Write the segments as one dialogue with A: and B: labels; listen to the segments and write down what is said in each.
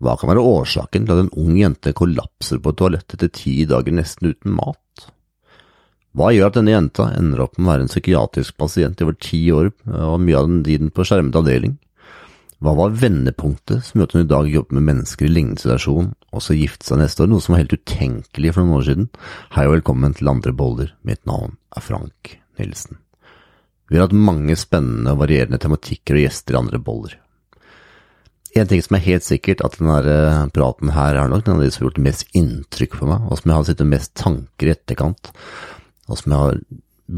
A: Hva kan være årsaken til at en ung jente kollapser på et toalett etter ti dager nesten uten mat? Hva gjør at denne jenta ender opp med å være en psykiatrisk pasient i over ti år og mye av den tiden på skjermet avdeling? Hva var vendepunktet som gjorde at hun i dag jobber med mennesker i lignende situasjon, og så gifte seg neste år, noe som var helt utenkelig for noen år siden? Hei og velkommen til Andre boller, mitt navn er Frank Nilsen. Vi har hatt mange spennende og varierende tematikker og gjester i Andre boller. En ting som er helt sikkert, at denne eh, praten her er nok den av de som har gjort mest inntrykk på meg, og som jeg har sittet mest tanker i etterkant, og som jeg har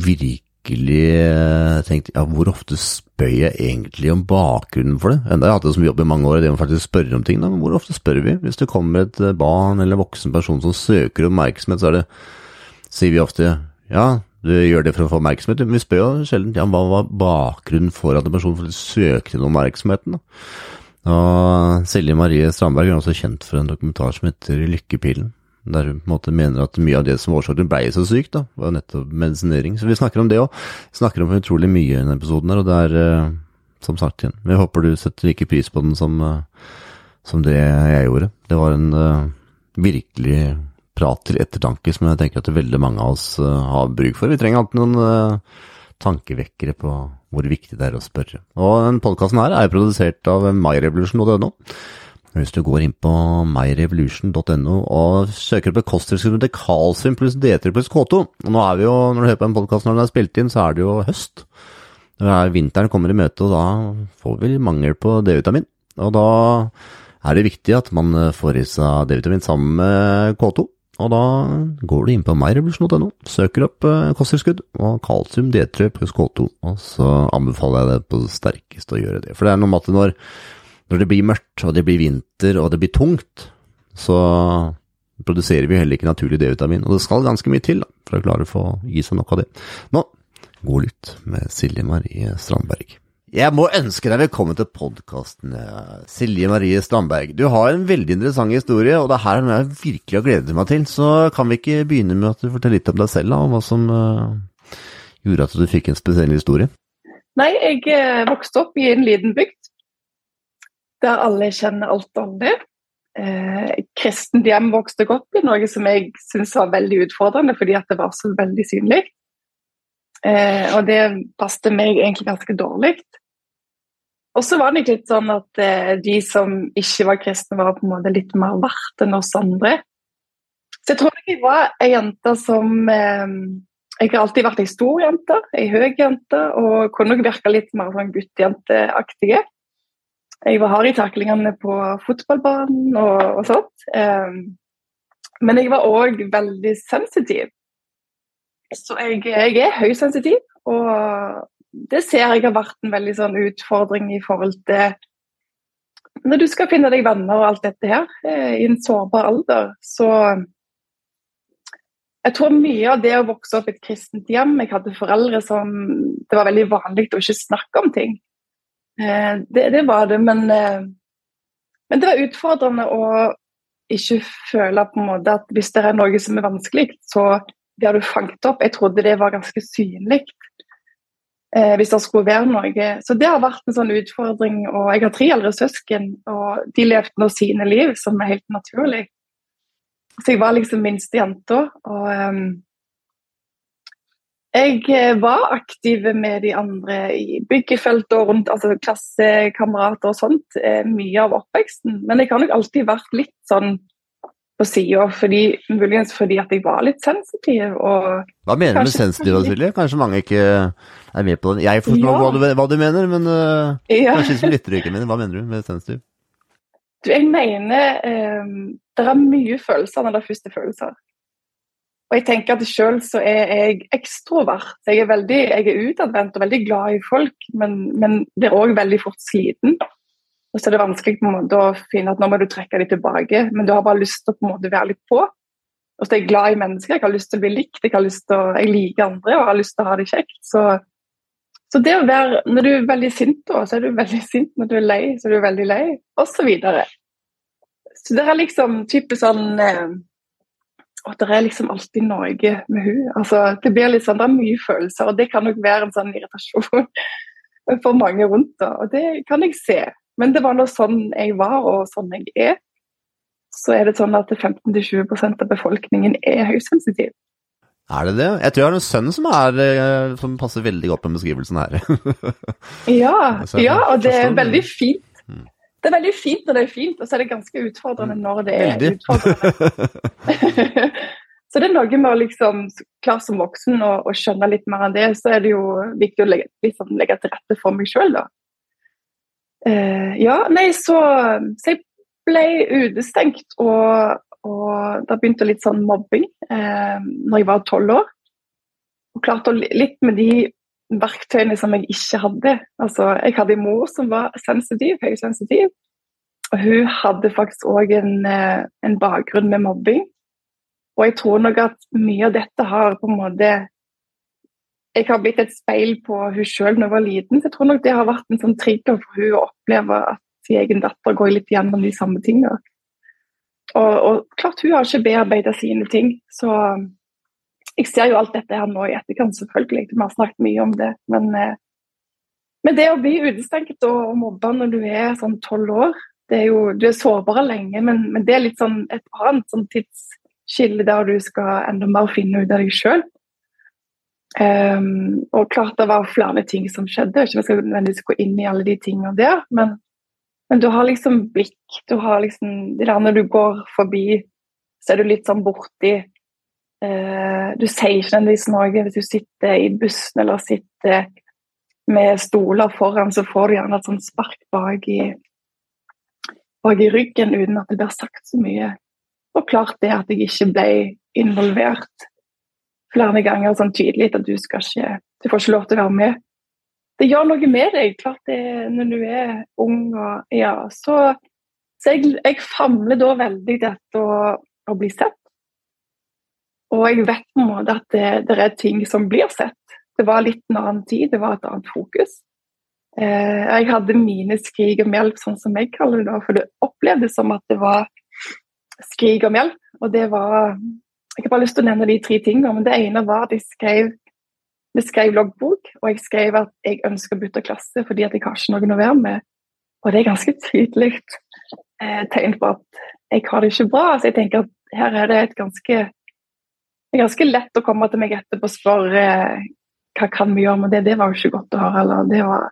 A: virkelig eh, tenkt ja, hvor ofte spør jeg egentlig om bakgrunnen for det? Enda jeg har hatt det som jobb i mange år, det å faktisk spørre om ting, da, men hvor ofte spør vi? Hvis det kommer et eh, barn eller en voksen person som søker oppmerksomhet, så det, sier vi ofte ja, du gjør det for å få oppmerksomhet, men vi spør jo sjelden ja, hva var bakgrunnen for at en person søkte den oppmerksomheten. da? Og Silje Marie Strandberg er også kjent for en dokumentar som heter Lykkepilen. Der hun på en måte mener at mye av det som årsaken ble så syk, da, var nettopp medisinering. Så vi snakker om det òg. Snakker om utrolig mye i denne episoden her, og det er eh, som sagt igjen. Vi håper du setter like pris på den som, eh, som det jeg gjorde. Det var en uh, virkelig prat til ettertanke som jeg tenker at veldig mange av oss uh, har bruk for. Vi trenger alltid noen uh, tankevekkere på hvor viktig det er å spørre. Og denne podkasten her er produsert av myrevolution.no. Hvis du går inn på myrevolution.no og søker opp kosttilskudd til kalsium pluss D3 pluss K2 og Nå er vi jo, når du hører på en podkast når den er spilt inn, så er det jo høst. Vinteren kommer i møte, og da får vi mangel på D-vitamin. Og da er det viktig at man får i seg D-vitamin sammen med K2. Og da går du inn på myrevolution.no, søker opp eh, kosttilskudd og kalsium D3 pluss K2, og så anbefaler jeg det på det sterkeste å gjøre det. For det er noe med at når, når det blir mørkt, og det blir vinter, og det blir tungt, så produserer vi heller ikke naturlig D-vitamin, og det skal ganske mye til da, for å klare å få gi seg nok av det. Nå, god lytt med Silje Marie Strandberg. Jeg må ønske deg velkommen til podkasten, Silje Marie Strandberg. Du har en veldig interessant historie, og det her er noe jeg virkelig har gledet meg til. Så kan vi ikke begynne med at du forteller litt om deg selv, da, om hva som uh, gjorde at du fikk en spesiell historie?
B: Nei, jeg uh, vokste opp i en liten bygd der alle kjenner alt om det. Eh, kristent hjem vokste opp i, noe som jeg syntes var veldig utfordrende fordi det var så veldig synlig. Eh, og det passet meg egentlig ganske dårlig. Og så var det litt sånn at eh, de som ikke var kristne, var på en måte litt mer verdt enn oss andre. Så jeg tror jeg var ei jente som eh, Jeg har alltid vært ei stor jente, ei høy jente, og kunne nok virke litt mer sånn guttejenteaktige. Jeg var hard i taklingene på fotballbanen og, og sånt. Eh, men jeg var òg veldig sensitiv. Så jeg, jeg er høysensitiv. Og det ser jeg har vært en veldig sånn utfordring i forhold til Når du skal finne deg venner og alt dette her eh, i en sårbar alder, så Jeg tror mye av det å vokse opp i et kristent hjem Jeg hadde foreldre som Det var veldig vanlig å ikke snakke om ting. Eh, det, det var det, men, eh, men det var utfordrende å ikke føle på en måte at hvis det er noe som er vanskelig, så blir du fanget opp. Jeg trodde det var ganske synlig eh, hvis det skulle være noe. Så det har vært en sånn utfordring. Og jeg har tre eldre søsken, og de levde nå sine liv som er helt naturlig. Så jeg var liksom minste jenta. Og um, jeg var aktiv med de andre i byggefeltet og rundt, altså klassekamerater og sånt, eh, mye av oppveksten. Men jeg har nok alltid vært litt sånn på sida, muligens fordi at jeg var litt sensitiv. Og
A: hva mener du med sensitiv, Silje? Kanskje mange ikke er med på den. Jeg forstår ja. hva, du, hva, du, mener, men uh, ja. kanskje som lytter ikke mener. Hva mener du med sensitiv?
B: Du, jeg mener um, det er mye følelser når det er første følelser. Og jeg tenker at Selv så er jeg ekstrovert. Jeg er, veldig, jeg er utadvendt og veldig glad i folk, men, men det er òg veldig fort sliten. Og så er det vanskelig på en måte å finne at nå må du trekke deg tilbake, men du har bare lyst til å på en måte være litt på. Og så er jeg glad i mennesker, jeg har lyst til å bli likt, jeg, har lyst til å, jeg liker andre og har lyst til å ha det kjekt. Så, så det å være Når du er veldig sint, da, så er du veldig sint. Når du er lei, så er du veldig lei, osv. Så, videre. så det er liksom typisk sånn eh, og det er liksom alltid noe med hun. Altså, det blir litt sånn, det er mye følelser, og det kan nok være en sånn irritasjon for mange rundt. Da. Og det kan jeg se. Men det var nå sånn jeg var, og sånn jeg er. så er det sånn at 15-20% av befolkningen er høysensitiv.
A: Er det det? Jeg tror jeg har en sønn som, er, eh, som passer veldig godt med beskrivelsen her.
B: ja, ja, og det er veldig fint. Mm. Det er veldig fint når det er fint, og så er det ganske utfordrende når det er veldig. utfordrende. så det er noe med å liksom, klare som voksen å, å, skjønne litt mer enn det, så er det jo viktig å legge, liksom, legge til rette for meg sjøl, da. Uh, ja, nei, så, så jeg ble utestengt, og, og da begynte litt sånn mobbing eh, når jeg var tolv år. Og klarte litt med de verktøyene som jeg ikke hadde. Altså, jeg hadde en mor som var sensitiv, høysensitiv. Og hun hadde faktisk òg en, eh, en, bakgrunn med mobbing. Og jeg tror nok at mye av dette har på en måte Jeg har blitt et speil på hun sjøl da jeg var liten, så jeg tror nok det har vært en sånn trigger for hun å oppleve at sin egen datter går litt gjennom de samme tingene. Og, og, klart hun har ikke bearbeida sine ting. Så jeg ser jo alt dette her nå i etterkant, selvfølgelig. Vi har snakket mye om det. Men, eh, men det å bli utestengt og mobba når du er sånn tolv år det er jo, Du er sårbar lenge, men, men, det er litt sånn et annet sånn tidsskille der du skal enda mer finne ut av deg sjøl. Um, og klart det var flere ting som skjedde, ikke vi skal nødvendigvis gå inn i alle de tingene der. Men men du har liksom blikk. Du har liksom Det der når du går forbi, så er du litt sånn borti eh, Du sier ikke nødvendigvis noe hvis du sitter i bussen eller sitter med stoler foran, så får du gjerne et sånt spark bak i, bak i ryggen uten at det blir sagt så mye. Og klart det at jeg ikke ble involvert flere ganger sånn tydelig at du skal ikke Du får ikke lov til å være med det gjør noe med deg. Klart det når du er ung og ja. Så, så jeg, jeg, famler da veldig dette å, å, bli sett. Og jeg vet på en måte at det, det, er ting som blir sett. Det var litt en annen tid, det var et annet fokus. Eh, jeg hadde mine skrik om hjelp, sånn som jeg kaller det da, for det opplevdes som at det var skrik om hjelp. Og det var Jeg har bare lyst til å nevne de tre tingene, men det ene var at jeg skrev vi skrev loggbok, og jeg skrev at jeg ønsker å bytte klasse fordi at jeg har ikke noen å være med. Og det er ganske tydelig eh, tegn på at jeg har det ikke bra. Så jeg tenker at her er det et ganske ganske lett å komme til meg etterpå og spørre eh, hva kan vi gjøre med det. Det var jo ikke godt å høre. Eller, var...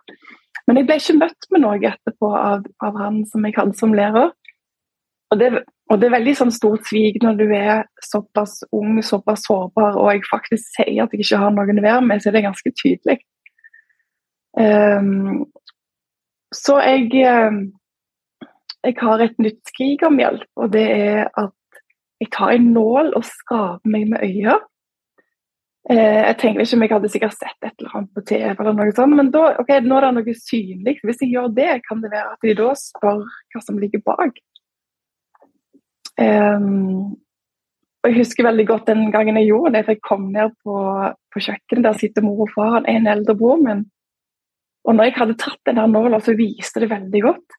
B: Men jeg ble ikke møtt med noe etterpå av, av han som jeg hadde som lærer. Og det, og det er veldig sånn stort svik når du er såpass ung, såpass sårbar, og jeg faktisk sier at jeg ikke har noen å være med, så er det ganske tydelig. Um, så jeg, ehm, jeg har et nytt skrik om hjelp, og det er at jeg tar en nål og skraper meg med øya. Uh, jeg tenker ikke om jeg hadde sikkert sett et eller annet på TV, eller noe sånt, men da, okay, nå er det noe synlig. Hvis jeg gjør det, kan det være at de da spør hva som ligger bak. Um, og Jeg husker veldig godt den gangen jeg gjorde det, for jeg kom ned på, på kjøkkenet. Der sitter mor og far, en eldre bror min. Og når jeg hadde tatt den der nåla, så viste det veldig godt.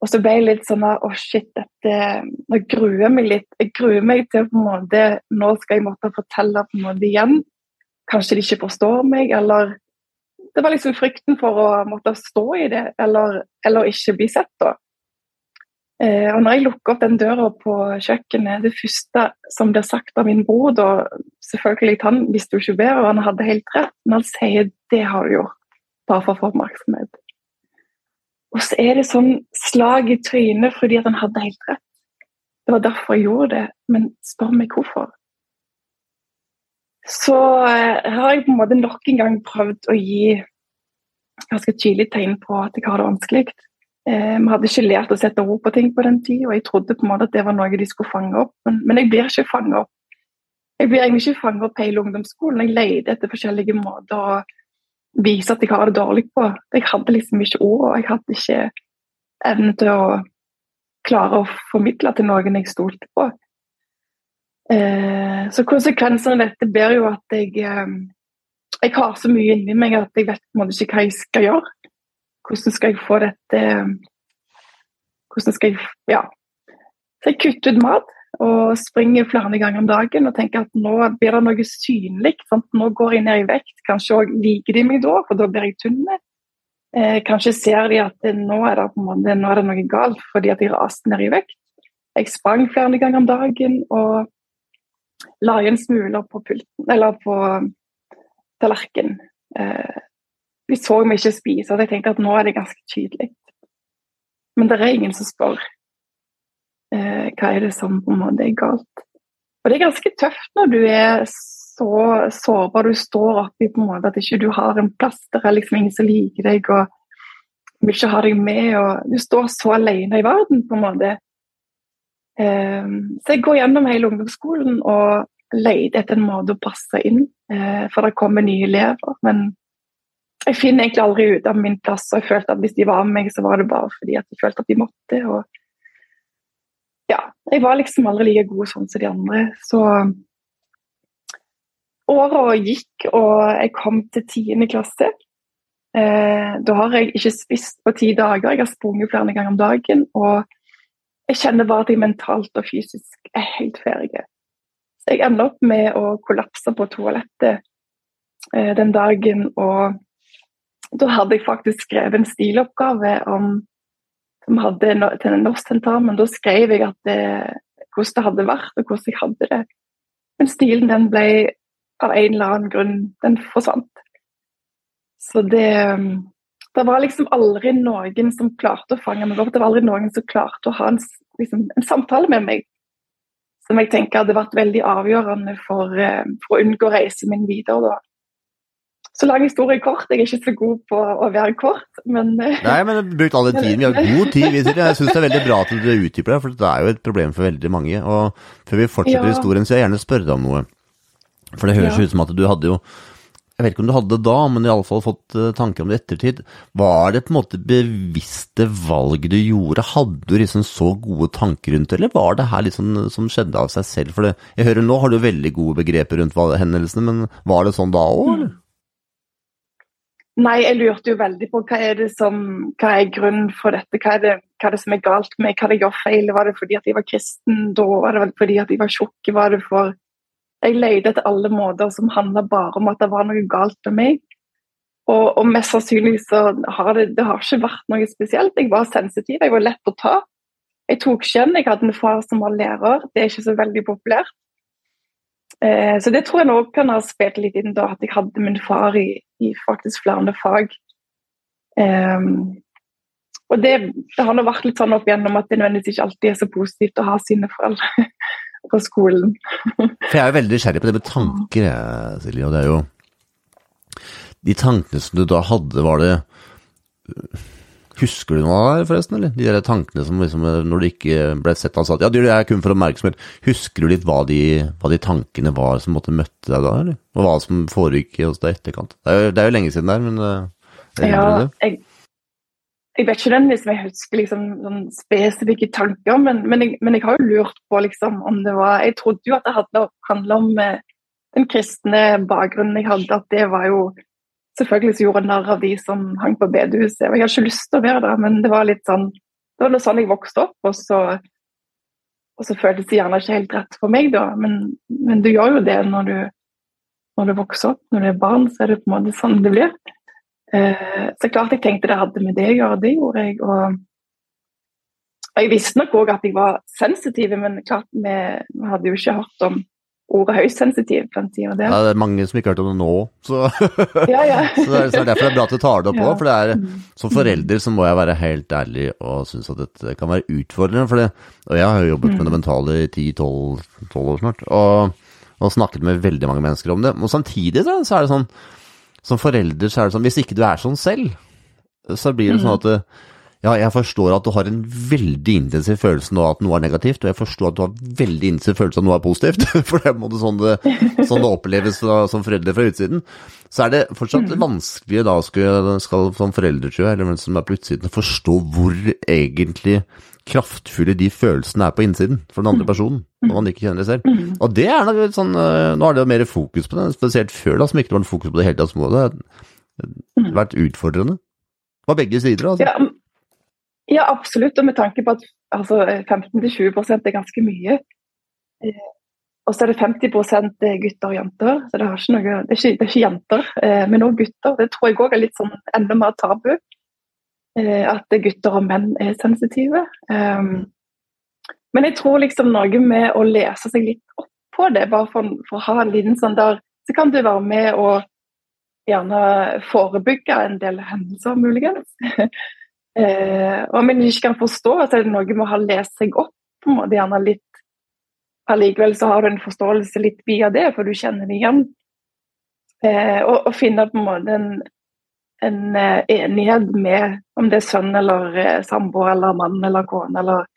B: Og så ble jeg litt sånn Å, shit, dette Nå gruer jeg meg litt. Jeg gruer meg til på en måte Nå skal jeg måtte fortelle på en måte igjen. Kanskje de ikke forstår meg, eller Det var liksom frykten for å måtte stå i det, eller, eller ikke bli sett, da. Eh, og når jeg lukker opp den døra på kjøkkenet, det første som blir sagt av min bror da, Selvfølgelig, han visste jo ikke bedre, og han hadde helt rett, men han sier 'det har du gjort', bare for å få oppmerksomhet. Og så er det sånn slag i trynet fordi han hadde helt rett. Det var derfor jeg gjorde det, men spør meg hvorfor. Så eh, har jeg på en måte nok en gang prøvd å gi ganske tydelig tegn på at jeg har det vanskelig. Eh, vi hadde ikke lært å sette ord på ting på den tid, og jeg trodde på en måte at det var noe de skulle fange opp, men, men jeg blir ikke fanget opp. Jeg blir egentlig ikke fanget opp hele ungdomsskolen. Jeg leter etter forskjellige måter å vise at jeg har det dårlig på. Jeg hadde liksom ikke ord, og jeg hadde ikke evnen til å klare å formidle til noen jeg stolte på. Eh, så konsekvensene av dette blir jo at jeg, eh, jeg har så mye inni meg at jeg vet på en måte ikke hva jeg skal gjøre. Hvordan skal jeg få dette Hvordan skal jeg Ja. Så jeg kutter ut mat og springer flere ganger om dagen og tenker at nå blir det noe synlig. Sant? Nå går jeg ned i vekt. Kanskje òg liker de meg da, for da blir jeg tynn. Eh, kanskje ser de at nå er, det, måte, nå er det noe galt fordi at jeg raste ned i vekt. Jeg sprang flere ganger om dagen og la igjen smuler på pulten, eller på tallerkenen. Eh, de så meg ikke spise, og jeg tenkte at nå er det ganske tydelig. Men det er ingen som spør eh, hva er det som på en måte er galt. Og det er ganske tøft når du er så sårbar du står oppi på en måte at ikke du har en plass der er liksom ingen som liker deg og vil ikke ha deg med. og Du står så alene i verden, på en måte. Eh, så jeg går gjennom hele ungdomsskolen og leter etter en måte å passe inn, eh, for det kommer nye elever. Men jeg finner egentlig aldri ut av min plass, og jeg følte at hvis de var med meg, så var det bare fordi at jeg følte at de måtte. og ja, jeg var liksom aldri like god sånn som de andre. Så åra gikk, og jeg kom til tiende klasse. Eh, da har jeg ikke spist på ti dager, jeg har sprunget flere ganger om dagen. Og jeg kjenner bare at jeg mentalt og fysisk er helt ferdig. Jeg ender opp med å kollapse på toalettet eh, den dagen. Og da hadde jeg faktisk skrevet en stiloppgave om som hadde til en norsktentamen. Da skrev jeg det, hvordan det hadde vært, og hvordan jeg hadde det. Men stilen den ble av en eller annen grunn Den forsvant. Så det um, Det var liksom aldri noen som klarte å fange meg opp. Det var aldri noen som klarte å ha en, liksom, en samtale med meg som jeg tenker hadde vært veldig avgjørende for, uh, for å unngå reisen min videre. da. Så lang historie kort. Jeg er ikke så god på å være kort, men uh,
A: Nei, men brukt all den tiden. Vi har god tid. Jeg syns det er veldig bra at du utdyper deg, for det er jo et problem for veldig mange. Og før vi fortsetter ja. historien, så vil jeg gjerne spørre deg om noe. For det høres ja. ut som at du hadde jo jeg vet ikke om du hadde det da, men i alle fall fått uh, tanker om det i ettertid. Var det på en måte bevisste valg du gjorde? Hadde du liksom så gode tanker rundt det, eller var det her liksom som skjedde av seg selv? For det, jeg hører nå har du veldig gode begreper rundt hendelsene, men var det sånn da òg, eller?
B: Nei, jeg lurte jo veldig på hva er som, hva er grunnen for dette? Hva er, det, hva er det som er galt med? Hva er det jeg gjør feil? Var det fordi at jeg var kristen da? Var det fordi at jeg var tjukk? Var det for jeg leide etter alle måter som handla bare om at det var noe galt med meg. Og, og mest sannsynlig så har det, det har ikke vært noe spesielt. Jeg var sensitiv, jeg var lett å ta. Jeg tok kjønn, jeg hadde en far som var lærer, det er ikke så veldig populært. Eh, så det tror jeg nå kan ha spilt litt inn da, at jeg hadde min far i, i faktisk flere fag. Um, og det, det har nå vært litt sånn opp igjennom at det nødvendigvis ikke alltid er så positivt å ha sine foreldre på skolen.
A: For Jeg er jo veldig nysgjerrig på det med tanker, Silje. Og det er jo De tankene som du da hadde, var det Husker du noe av det, forresten? eller? De der tankene som liksom, når du ikke ble sett han sa at ja, det er kun for oppmerksomhet. Husker du litt hva de, hva de, tankene var som måtte møtte deg da, eller? Og hva som foregikk hos deg i etterkant? Det er, jo, det er jo lenge siden der, men
B: det ja, jeg, jeg vet ikke den hvis jeg husker liksom, sånn spesifikke tanker, men, men, jeg, men, jeg, har jo lurt på liksom, om det var Jeg trodde jo at det handla om eh, den kristne bakgrunnen jeg hadde, at det var jo Selvfølgelig så gjorde narr av de som hang på bedehuset. Jeg hadde ikke lyst til å være der, men det var litt sånn det var noe sånn jeg vokste opp. Og så, og så føltes det gjerne ikke helt rett for meg, da. Men, men du gjør jo det når du, når du vokser opp. Når du er barn, så er det på en måte sånn det blir. Eh, så klart jeg tenkte det hadde med det å gjøre, det gjorde jeg. Og, jeg visste nok òg at jeg var sensitiv, men klart vi hadde jo ikke hørt om ordet høysensitiv på og det.
A: Ja, det er mange som ikke har hørt om det nå, så,
B: ja, ja.
A: så, det er, er derfor det er bra at du tar det opp òg. For det er, mm. som forelder så må jeg være helt ærlig og synes at dette kan være utfordrende. For det, og jeg har jo jobbet med det mm. mentale i 10-12 år snart, og, og, snakket med veldig mange mennesker om det. Og samtidig så, så er det sånn som forelder så er det sånn Hvis ikke du er sånn selv, så blir det sånn at ja, jeg forstår at du har en veldig intensiv følelse nå at noe er negativt, og jeg forstår at du har veldig intensiv følelse av noe er positivt, for det er sånn det, sånn det oppleves som foreldre fra utsiden. Så er det fortsatt mm. vanskelig da skal, skal som foreldre, tror jeg, eller hvem som er på utsiden, forstå hvor egentlig kraftfulle de følelsene er på innsiden for den andre mm. personen, når man ikke kjenner det selv. Mm. Og det er nok sånn, eh, Nå har det jo mer fokus på det, spesielt før da, som ikke var fokus på det hele tatt. Det har mm. vært utfordrende. På begge sider, altså.
B: Ja, ja, absolutt. Og med tanke på at altså, 15-20% er ganske mye. Eh, og så er det 50 gutter og jenter. Så det, noe, det, er, ikke, det er ikke, jenter, eh, men òg gutter. Det tror jeg òg er litt sånn enda mer tabu. Eh, at gutter og menn er sensitive. Um, Men jeg tror liksom noe med å lese seg litt opp på det, bare for, for å ha en liten sånn der Så kan du være med og gjerne forebygge en del hendelser, muligens. eh, om en ikke kan forstå, så er det noe med å ha lest seg opp på en måte gjerne litt Allikevel så har du en forståelse litt via det, for du kjenner det igjen. Eh, og, og finne på en måte en, en uh, enighet med om det er sønn eller uh, samboer eller mann eller kone, eller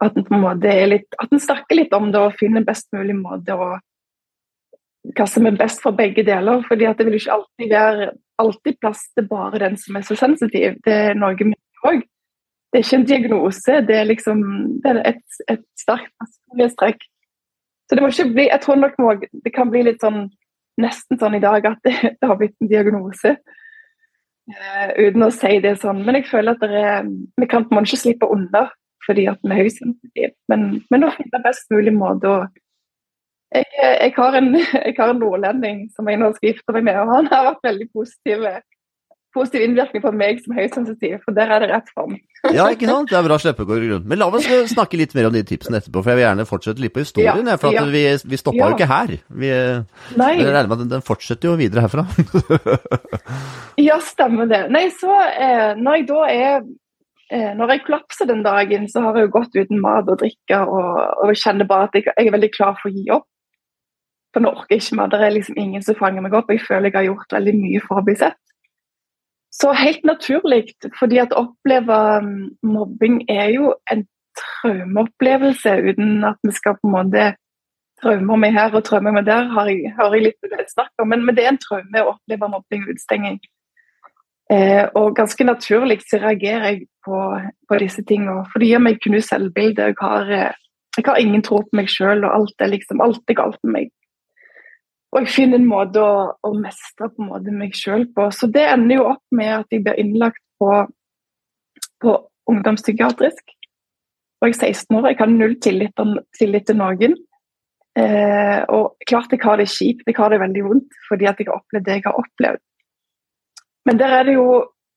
B: at en på en måte litt At en snakker litt om det og finner best mulig måte å hva som er best for begge deler. fordi at det vil ikke alltid være alltid plass til bare den som er så sensitiv. Det er noe med òg. Det er ikke en diagnose, det er liksom det er et, et sterkt personlighetstrekk. Så det må ikke bli Jeg tror nok må, det kan bli litt sånn nesten sånn i dag at det, det har blitt en diagnose. Uh, uten å si det sånn. Men jeg føler at det er, vi kan på måte ikke slippe unna fordi at vi er høysensitive. Men, men å finne best mulig måte å jeg, jeg, har en, jeg, har en, nordlending som jeg nå skal gifte meg med, og han har vært veldig positiv, positiv innvirkning på meg som høysensitiv, for der er det rett fram.
A: ja, ikke sant. Det er bra gå rundt. Men la oss snakke litt mer om de tipsene etterpå, for jeg vil gjerne fortsette litt på historien. Ja, for ja. vi, vi stoppa ja. jo ikke her. Vi, Nei. Jeg regner med at den fortsetter jo videre herfra.
B: ja, stemmer det. Nei, så eh, når jeg da er eh, når jeg kollapser den dagen, så har jeg jo gått uten mat og drikke og, og kjenner bare at jeg, jeg, er veldig klar for å gi opp. For nå orker jeg ikke mer. Det er liksom ingen som fanger meg opp. Jeg føler jeg har gjort veldig mye for å bli sett. Så helt naturlig, fordi at å oppleve um, mobbing er jo en traumeopplevelse uten at vi skal på en måte Traumer meg her og traumer meg der har jeg, hører jeg litt snakk om, men, men, det er en traume å oppleve mobbing og utstenging. Eh, og ganske naturlig så reagerer jeg på, på disse tingene. For det gir meg knust selvbilde. Jeg har, eh, jeg har ingen tro på meg sjøl, og alt er liksom alt er galt med meg. Og jeg finner en måte å, å mestre på en måte meg sjøl på. Så det ender jo opp med at jeg blir innlagt på, på ungdomspsykiatrisk. Og jeg er 16 år, jeg har null tillit, tillit til noen. Eh, og klart jeg har det kjipt, jeg har det veldig vondt fordi at jeg har opplevd det jeg har opplevd. Men der er det jo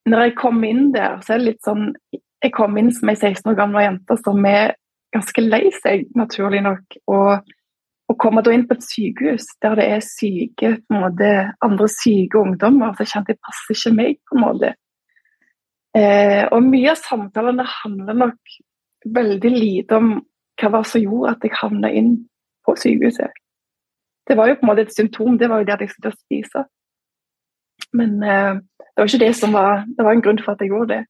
B: Når jeg kom inn der, så er det litt sånn Jeg kom inn som ei 16 år gammel jente som er ganske lei seg, naturlig nok. og å komme inn på et sykehus der det er syke på en måte, andre syke ungdommer, så kjente jeg passer ikke meg. på en måte. Eh, og mye av samtalene handler nok veldig lite om hva var som gjorde at jeg havna inn på sykehuset. Det var jo på en måte et symptom, det var jo det at jeg skulle spise. Men eh, det var ikke det som var Det var en grunn for at jeg gjorde det.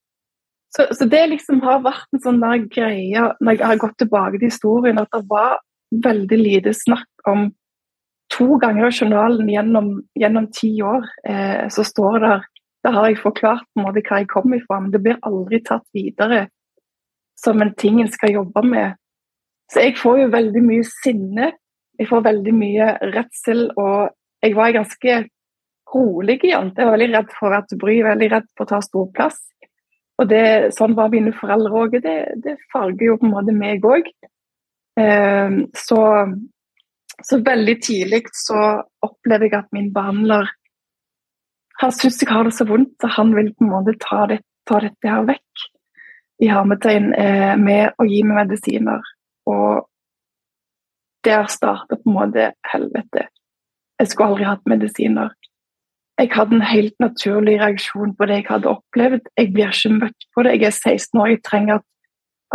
B: Så, så det liksom har vært en sånn der greie når jeg har gått tilbake til historien, at det var veldig lite snakk om To ganger i journalen gjennom, gjennom ti år eh, så står det Da har jeg forklart på en måte hva jeg kom ifra, men det blir aldri tatt videre som en ting en skal jobbe med. Så jeg får jo veldig mye sinne. Jeg får veldig mye redsel, og jeg var ganske rolig igjen. Jeg var veldig redd for å være til bry, veldig redd for å ta stor plass. Og det, sånn var mine foreldre òg. Det, det farger jo på en måte meg òg. Ehm, så, så veldig tidlig så opplever jeg at min behandler han syns jeg har det så vondt, så han vil på en måte ta, det, ta dette her vekk i hermetegn eh, med å gi meg medisiner. Og der starta på en måte helvete. Jeg skulle aldri hatt medisiner. Jeg hadde en helt naturlig reaksjon på det jeg hadde opplevd. Jeg blir ikke møtt på det. Jeg er 16 år, jeg trenger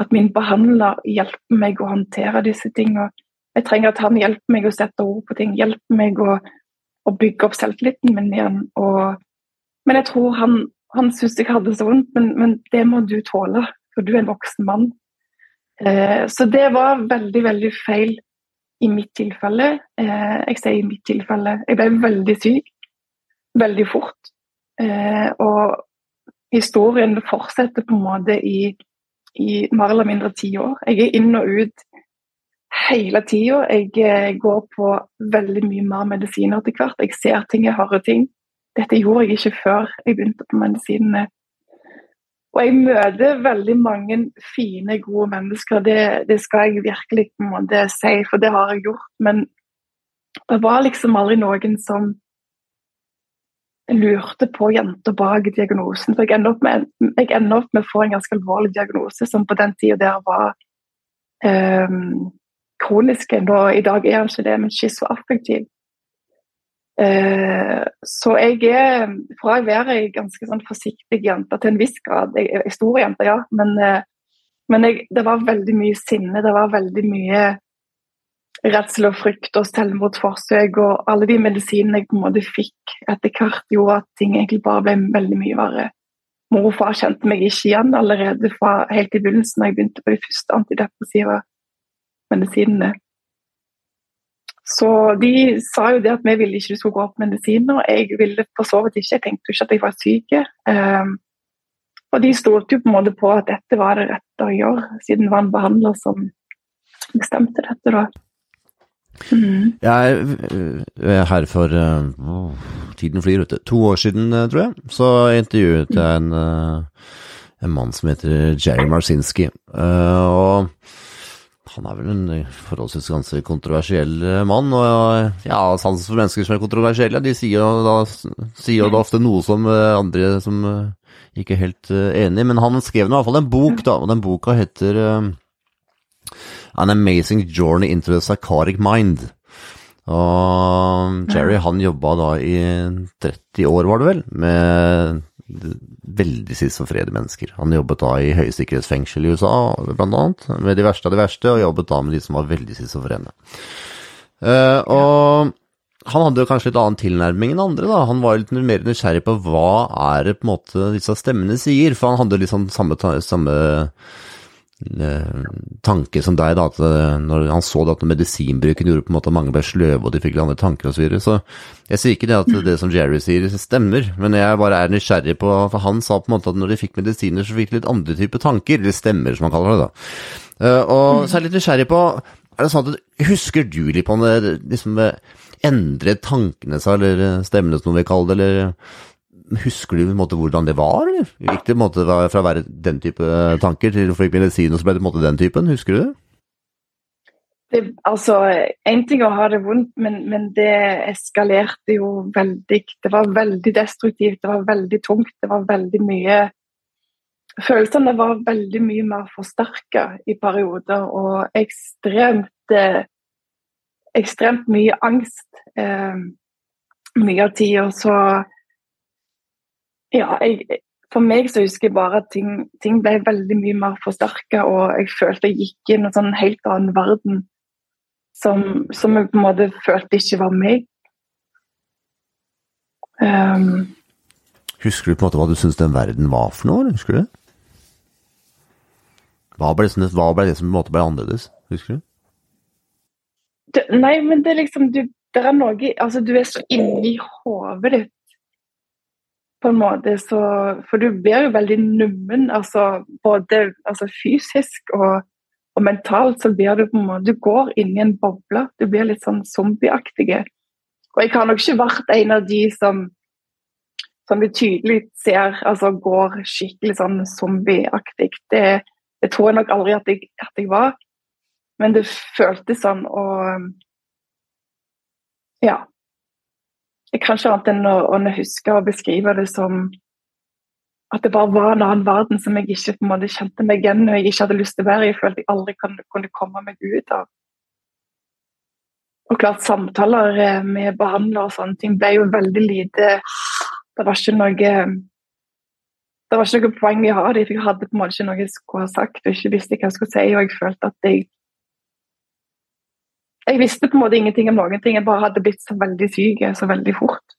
B: at min behandler hjelper meg å håndtere disse tingene. Jeg trenger at han hjelper meg å sette ord på ting, hjelper meg å, å bygge opp selvtilliten min igjen. Og, men jeg tror han, han syntes jeg hadde så vondt, men, men, det må du tåle, for du er en voksen mann. Eh, så det var veldig, veldig feil i mitt tilfelle. Eh, jeg sier i mitt tilfelle. Jeg ble veldig syk veldig fort. Eh, og historien fortsetter på en måte i i mer eller mindre ti år. Jeg er inn og ut hele tida. Jeg eh, går på veldig mye mer medisiner etter hvert. Jeg ser ting, jeg hører ting. Dette gjorde jeg ikke før jeg begynte på medisinene. Og jeg møter veldig mange fine, gode mennesker. Det, det skal jeg virkelig på en måte si, for det har jeg gjort. Men det var liksom aldri noen som lurte på jenter bak diagnosen. For jeg ender, opp med, å få en ganske alvorlig diagnose som på den tida der var um, kroniske. I dag er han ikke det, men schizoaffektiv. Uh, så jeg er fra å være ei ganske sånn forsiktig jente til en viss grad Jeg er stor jente, ja, men, uh, men jeg, det var veldig mye sinne. Det var veldig mye redsel og frykt og selvmordsforsøk. Og alle de medisinene jeg på en måte fikk etter hvert, gjorde at ting egentlig bare ble veldig mye verre. Mor og far kjente meg ikke igjen allerede fra helt i begynnelsen da jeg begynte på de første antidepressiva medisinene. Så de sa jo det at vi ville ikke du skulle gå opp medisiner. Jeg ville for så vidt ikke, jeg tenkte jo ikke at jeg var syk. Um, og de stolte jo på en måte på at dette var det rette å gjøre, siden det var en behandler som bestemte dette. da.
A: Mm. Jeg er her for uh, Tiden flyr, ute. To år siden, uh, tror jeg, så intervjuet jeg en, en mann som heter Jerry Marsinski. og han er vel en forholdsvis ganske kontroversiell mann. Og ja, sans for mennesker som er kontroversielle, de sier jo da, sier da ofte noe som andre som ikke er helt enig Men han skrev nå i hvert fall en bok, da, og den boka heter An Amazing Journey into the Psychotic Mind. Og Jerry han jobba da i 30 år, var det vel, med veldig schizofrene mennesker. Han jobbet da i høysikkerhetsfengsel i USA, blant annet, med de verste av de verste, og jobbet da med de som var veldig schizofrene. Uh, og han hadde jo kanskje litt annen tilnærming enn andre. da. Han var litt mer nysgjerrig på hva er det på en måte disse stemmene sier. For han hadde liksom samme, samme tanke som deg, da, at eh, når han så at medisinbruken gjorde på en måte at mange ble sløve og de fikk litt andre tanker osv. Så, videre. så jeg sier ikke det at det som Jerry sier stemmer, men jeg bare er nysgjerrig på For han sa på en måte at når de fikk medisiner, så fikk de litt andre typer tanker, eller stemmer som han kaller det. da. Eh, og så er jeg litt nysgjerrig på er det sånn at Husker du litt på det liksom endret tankene seg, eller stemmene som vi kaller det, eller Husker du måte hvordan det var? Gikk det måte fra å være den type tanker til å få medisin, og så ble det måte den typen? Husker du det?
B: det altså, Én ting å ha det vondt, men, men, det eskalerte jo veldig. Det var veldig destruktivt, det var veldig tungt, det var veldig mye Følelsene var veldig mye mer forsterka i perioder, og ekstremt eh, ekstremt mye angst eh, mye av tida. Så ja, jeg, for meg så husker jeg bare at ting, ting ble veldig mye mer forsterka, og jeg følte jeg gikk inn i en sånn helt annen verden som, som jeg på en måte følte ikke var meg. Um,
A: husker du på en måte hva du syntes den verden var for noe? Husker du det? Hva ble, det, hva ble det som på en måte ble annerledes? Husker du?
B: Det, nei, men det er liksom du, er noe Altså, du er så inni hodet ditt på en måte så For du blir jo veldig nummen, altså både altså fysisk og, og, mentalt så blir du på en måte Du går inn i en boble. Du blir litt sånn zombieaktig. Og jeg har nok ikke vært en av de som som vi tydelig ser altså går skikkelig sånn zombieaktig. Det, det tror jeg nok aldri at jeg, at jeg var. Men det føltes sånn og Ja jeg kan ikke annet enn å, å huske og beskrive det som at det bare var en annen verden som jeg ikke på en måte kjente meg igjen og jeg ikke hadde lyst til å være i. Jeg følte jeg aldri kunne, komme meg ut av. Og klart Samtaler eh, med behandlere og sånne ting ble jo veldig lite Det var ikke noe det var ikke noe poeng i å ha det, jeg hadde på en måte ikke noe jeg skulle ha sagt og ikke visste hva jeg skulle si. Og jeg følte at jeg jeg visste på en måte ingenting om noen ting, jeg bare hadde blitt så veldig syk så veldig fort.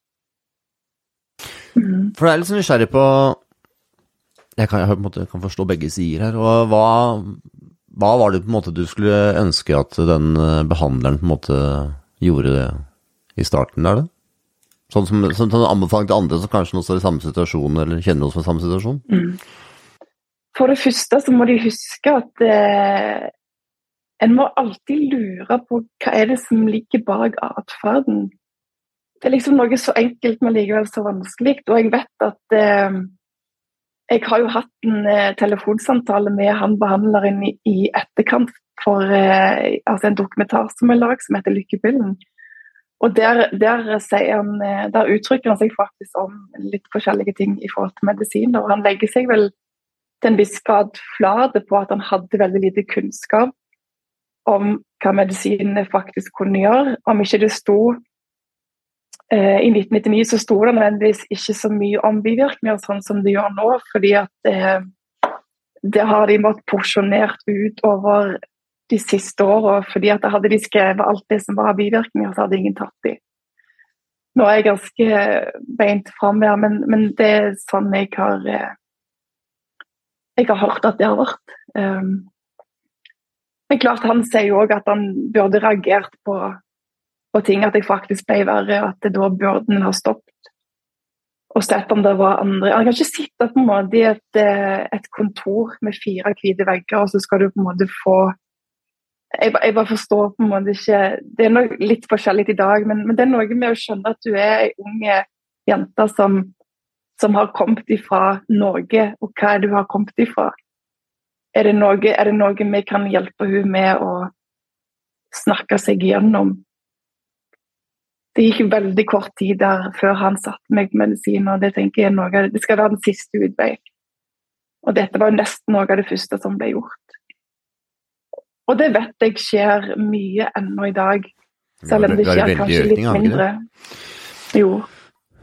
A: Mm. For det er litt sånn nysgjerrig på Jeg kan, jeg på en måte, kan forstå begge sider her. og hva, hva, var det på en måte du skulle ønske at den eh, behandleren på en måte gjorde det i starten der, da? Sånn som, som anbefaling til andre som kanskje nå står i samme situasjon, eller kjenner noen som er i samme situasjon? Mm.
B: For det første så må de huske at eh, en må alltid lure på hva er det som ligger bak atferden. Det er liksom noe så enkelt, men likevel så vanskelig. Og jeg vet at eh, jeg har jo hatt en eh, telefonsamtale med han behandleren i, i etterkant for eh, altså en dokumentar som er laget som heter Lykkepillen. Og der, der, han, eh, der, uttrykker han seg faktisk om litt forskjellige ting i forhold til medisiner. Og han legger seg vel til en viss grad flat på at han hadde veldig lite kunnskap om hva medisinene faktisk kunne gjøre. Om ikke det sto eh, I 1999 så sto det nødvendigvis ikke så mye om bivirkninger sånn som det gjør nå, fordi at eh, det har de måttet porsjonert ut over de siste åra. fordi at hadde de skrevet alt det som var bivirkninger, så hadde ingen tatt de. Nå er jeg ganske beint fram her, men, men, det er sånn jeg har eh, Jeg har hørt at det har vært. Um, men klart Han sier jo òg at han burde reagert på, på, ting, at jeg faktisk ble verre, og at det da burde han ha stoppet. Og sett om det var andre Han kan ikke sitte på en måte i et, eh, et kontor med fire hvite vegger, og så skal du på en måte få jeg, jeg, bare forstår på en måte ikke Det er noe litt forskjellig i dag, men, men, det er noe med å skjønne at du er ei ung jente som, som, har kommet ifra Norge, og hva er det du har kommet ifra? Er det, noe, er det noe vi kan hjelpe henne med å snakke seg gjennom? Det gikk veldig kort tid der før han satte meg på medisin, og det tenker jeg noe, det skal være den siste utvei. Og dette var nesten noe av det første som ble gjort. Og det vet jeg skjer mye ennå i dag. Selv om det skjer kanskje litt mindre. Jo.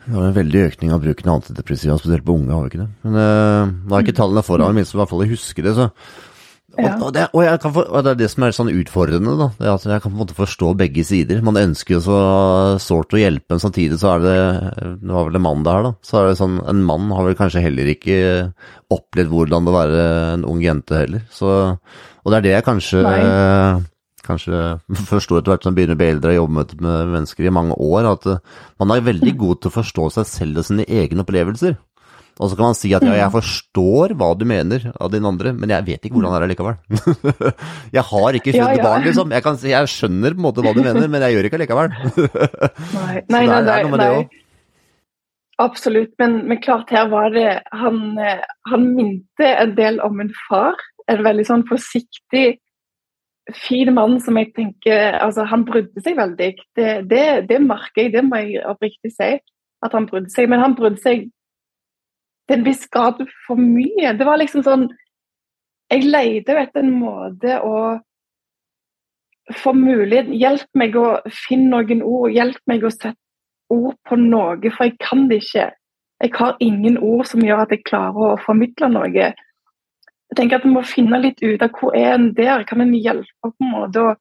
A: Det var en veldig økning av bruken av antidepressiva, spesielt på unge, har vi ikke det? Men uh, da er ikke tallene foran men i hvert fall jeg husker det. så og, og, det, og, for, og, det, er det som er sånn utfordrende, da. Det er at jeg kan på en måte forstå begge sider. Man ønsker jo så sårt å hjelpe, men samtidig så er det Det var vel en mann det her, da. Så er det sånn En mann har vel kanskje heller ikke opplevd hvordan det å være en ung jente heller. Så og det er det jeg kanskje, kanskje forstår etter hvert som begynner å bli eldre og jobbe med, med mennesker i mange år, at eh, man er veldig god til å forstå seg selv og sine egne opplevelser. Og så kan man si at ja, jeg forstår hva du mener av din andre, men jeg vet ikke hvordan det er likevel. jeg har ikke født ja, ja. barn, liksom. Jeg, kan, jeg, skjønner på en måte hva du mener, men jeg gjør ikke likevel.
B: nei, nei, nei, nei, nei. Absolutt, men, men, klart her var det Han, eh, han minte en del om en far en veldig sånn forsiktig, fin mann som jeg tenker altså Han brydde seg veldig. Det, det, det merker jeg, det må jeg oppriktig si. At han brydde seg. Men han brydde seg til en viss grad for mye. Det var liksom sånn Jeg leide etter en måte å få mulighet Hjelp meg å finne noen ord. Hjelp meg å sette ord på noe, for jeg kan det ikke. Jeg har ingen ord som gjør at jeg klarer å formidle noe. Jeg tenker at Vi må finne litt ut av hvor er en der. Kan en hjelpe på en måte Og,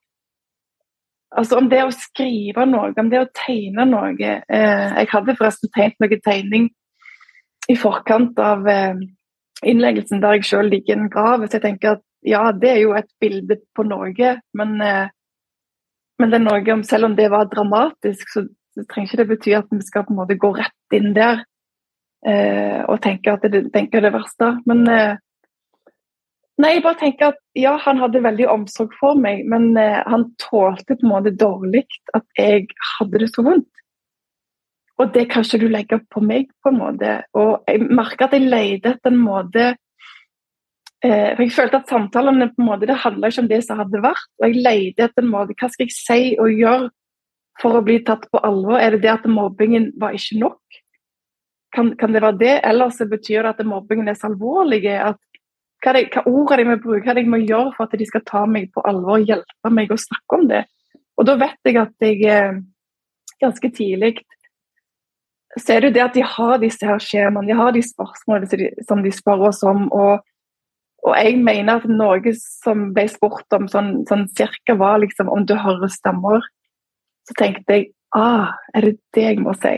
B: Altså Om det å skrive noe, om det å tegne noe eh, Jeg hadde forresten tegnet noe tegning i forkant av eh, innleggelsen der jeg selv ligger i en grav. Så jeg tenker at ja, det er jo et bilde på noe, men, eh, men det er noe om, selv om det var dramatisk, så, så trenger ikke det bety at vi skal på en måte gå rett inn der eh, og tenke at det, tenke det verste. Men eh, Nei, jeg bare tenker at ja, han hadde veldig omsorg for meg, men eh, han tålte på en måte dårlig at jeg hadde det så vondt. Og det kan ikke du legge på meg, på en måte. Og jeg merker at jeg leide etter en måte eh, For jeg følte at samtalene på en måte, det handla ikke om det som hadde vært. Og jeg leide etter en måte Hva skal jeg si og gjøre for å bli tatt på alvor? Er det det at mobbingen var ikke nok? Kan, kan det være det? Eller så betyr det at mobbingen er så alvorlig at hva, det, hva ord de må bruke, hva jeg må gjøre for at de skal ta meg på alvor og hjelpe meg å snakke om det. Og da vet jeg at jeg eh, ganske tidlig ser du det det at de har disse her skjemaene, de har de spørsmålene som de spør oss om. og og jeg mener at noe som ble spurt om sånn, sånn cirka var liksom om du hører stemmer. Så tenkte jeg ah, er det det jeg må si?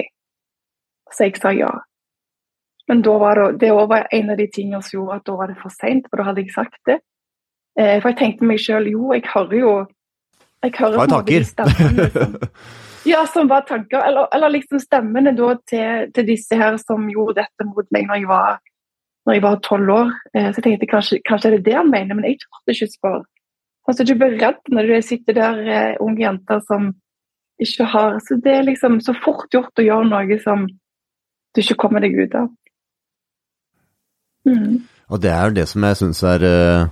B: Så jeg sa ja. Men det, det var en av de tingene som gjorde at da var det for seint, for da hadde jeg sagt det. Eh, for jeg tenkte meg sjøl jo, jeg hører jo jeg hører
A: Hva er tanker? Stemmen,
B: liksom. Ja, som var tanker. Eller, eller liksom stemmene da til, til, disse her som gjorde dette mot meg når jeg var når jeg var tolv år. Eh, så jeg tenkte kanskje, kanskje er det det han mener, men jeg torde ikke spørre. Altså, du blir redd når du sitter der, eh, unge jenter som ikke har Så det er liksom så fort gjort å gjøre noe som du ikke kommer deg ut av.
A: Mm. Og det er jo det som jeg syns er uh,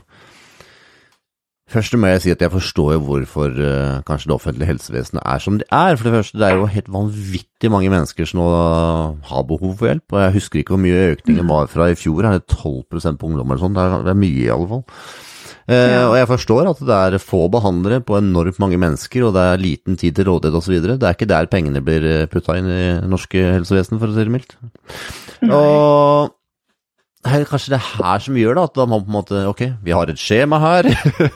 A: Først må jeg si at jeg forstår jo hvorfor uh, kanskje det offentlige helsevesenet er som det er. For det første, det er jo helt vanvittig mange mennesker som nå har behov for hjelp. Og jeg husker ikke hvor mye økningen var fra i fjor. Er det 12% på ungdom eller sånn? Det er, mye, i alle fall. Eh,
B: Ja.
A: Og jeg forstår at det er få behandlere på enormt mange mennesker, og det er liten tid til rådighet osv. Det er ikke der pengene blir putta inn i norske helsevesen, for å si det mildt. Og det er kanskje det her som gjør det, at man på en måte Ok, vi har et skjema her.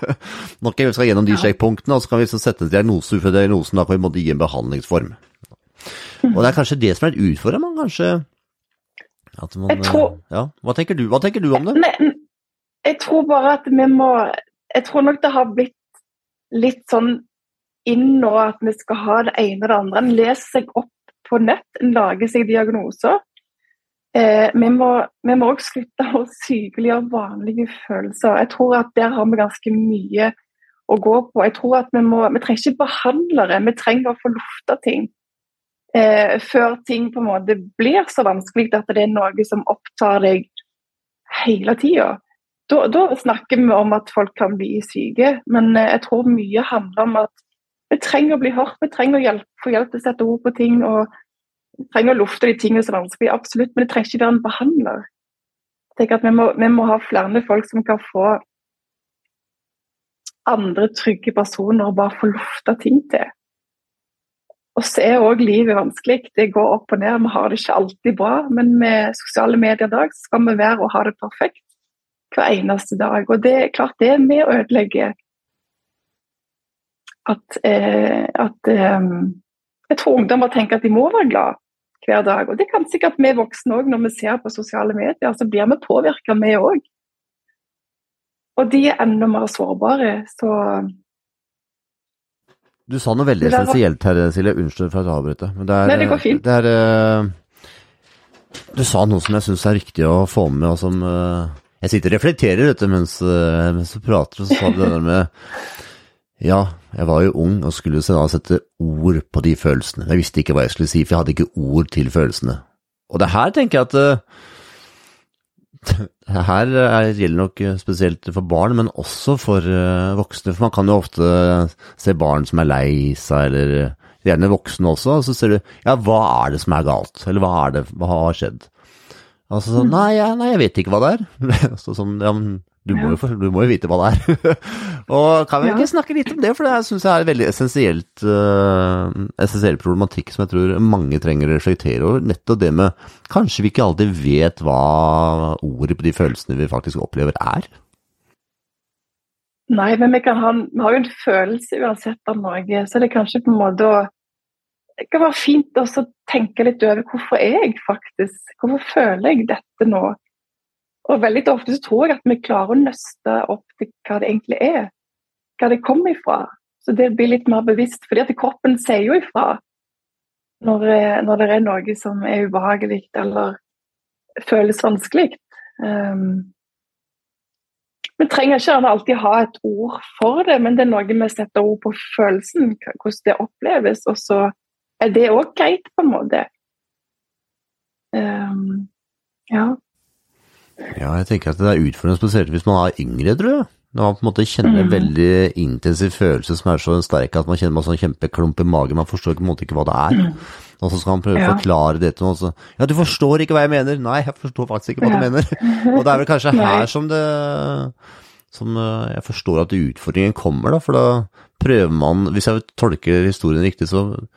A: okay, vi skal gjennom de
B: Ja.
A: sjekkpunktene, og så kan vi så sette en diagnose ut fra diagnosen. Da kan vi måtte gi en behandlingsform. Og det er kanskje det som er utfordrende, man kanskje at man,
B: tror-
A: ja. Hva tenker du, Hva tenker du om det?
B: Nei, jeg tror bare at vi må Jeg tror nok det har blitt litt sånn inn nå at vi skal ha det ene og det andre. En leser seg opp på nett, en lager seg diagnoser. Eh, vi må òg slutte å sykeliggjøre vanlige følelser. Jeg tror at der har vi ganske mye å gå på. Jeg tror at Vi må, vi trenger ikke behandlere, vi trenger å få lufta ting. Eh, før ting på en måte blir så vanskelig at det er noe som opptar deg hele tida. Da, snakker vi om at folk kan bli syke, men eh, jeg tror mye handler om at vi trenger å bli hørt, vi trenger å hjelpe, få hjelp til å sette ord på ting. og trenger å lufte de tingene som er vanskelig, absolutt, men det trenger ikke være en behandler. Jeg at vi må, vi må ha flere folk som kan få andre trygge personer og bare få lufta ting til. Og så er òg livet vanskelig. Det går opp og ned. Vi har det ikke alltid bra. Men med sosiale medier i dag skal vi være og ha det perfekt hver eneste dag. Og det er klart det er med å ødelegge at, eh, at eh, Jeg tror ungdommer tenker at de må være glad hver dag. Og det kan sikkert vi voksne òg, når vi ser på sosiale medier. Så blir vi påvirka, vi òg. Og de er enda mer sårbare. Så
A: Du sa noe veldig essensielt her, Silje. Unnskyld for at jeg avbryter. Men det er,
B: Nei, det går fint.
A: Det er, eh, du sa noe som jeg syns er riktig å få med, og som eh, Jeg sitter og reflekterer vet du, mens, eh, mens du prater, og så sa du det der med Ja, jeg var jo ung og skulle da sette ord på de følelsene. Jeg visste ikke hva jeg skulle si, for jeg hadde ikke ord til følelsene. Og det her tenker jeg at eh, det her er, gjelder nok eh, spesielt for barn, men også for eh, voksne. For man kan jo ofte se barn som er lei seg, eller eh, gjerne voksne også, og så ser du ja, hva er det som er galt, eller hva er det, hva har skjedd? Altså sånn, nei, jeg, nei, jeg vet ikke hva det er. så sånn, ja, men du må, jo, du må jo vite hva det er. og kan vi
B: Ja.
A: ikke snakke litt om det, for det syns jeg er en veldig essensielt, uh, essensiell problematikk som jeg tror mange trenger å reflektere over. Nettopp det med kanskje vi ikke alltid vet hva ordet på de følelsene vi faktisk opplever er.
B: Nei, men vi, kan ha, vi har jo en følelse uansett av noe, så det er kanskje på en måte å Det kan være fint å tenke litt over hvorfor er jeg faktisk Hvorfor føler jeg dette nå? Og veldig ofte så tror jeg at vi klarer å nøste opp til hva det egentlig er. Hva det kommer ifra. Så det blir litt mer bevisst. fordi at kroppen sier jo ifra når, eh, når det er noe som er ubehagelig eller føles vanskelig. Um, vi trenger ikke alltid ha et ord for det, men det er noe vi setter ord på følelsen, hvordan det oppleves. Og så er det òg greit, på en måte. Um, ja.
A: Ja, jeg tenker at det er utfordrende spesielt hvis man er yngre, tror jeg. Når man på en måte kjenner en
B: Mhm.
A: veldig intensiv følelse som er så sterk at man kjenner man sånn kjempeklump i magen, man forstår på en måte ikke hva det er. Og så skal man prøve å
B: Ja.
A: forklare det til noen, så Ja, du forstår ikke hva jeg mener! Nei, jeg forstår faktisk ikke hva
B: Ja.
A: du mener. Og det er vel kanskje her som det Som eh, jeg forstår at utfordringen kommer, da. For da prøver man Hvis jeg tolker historien riktig, så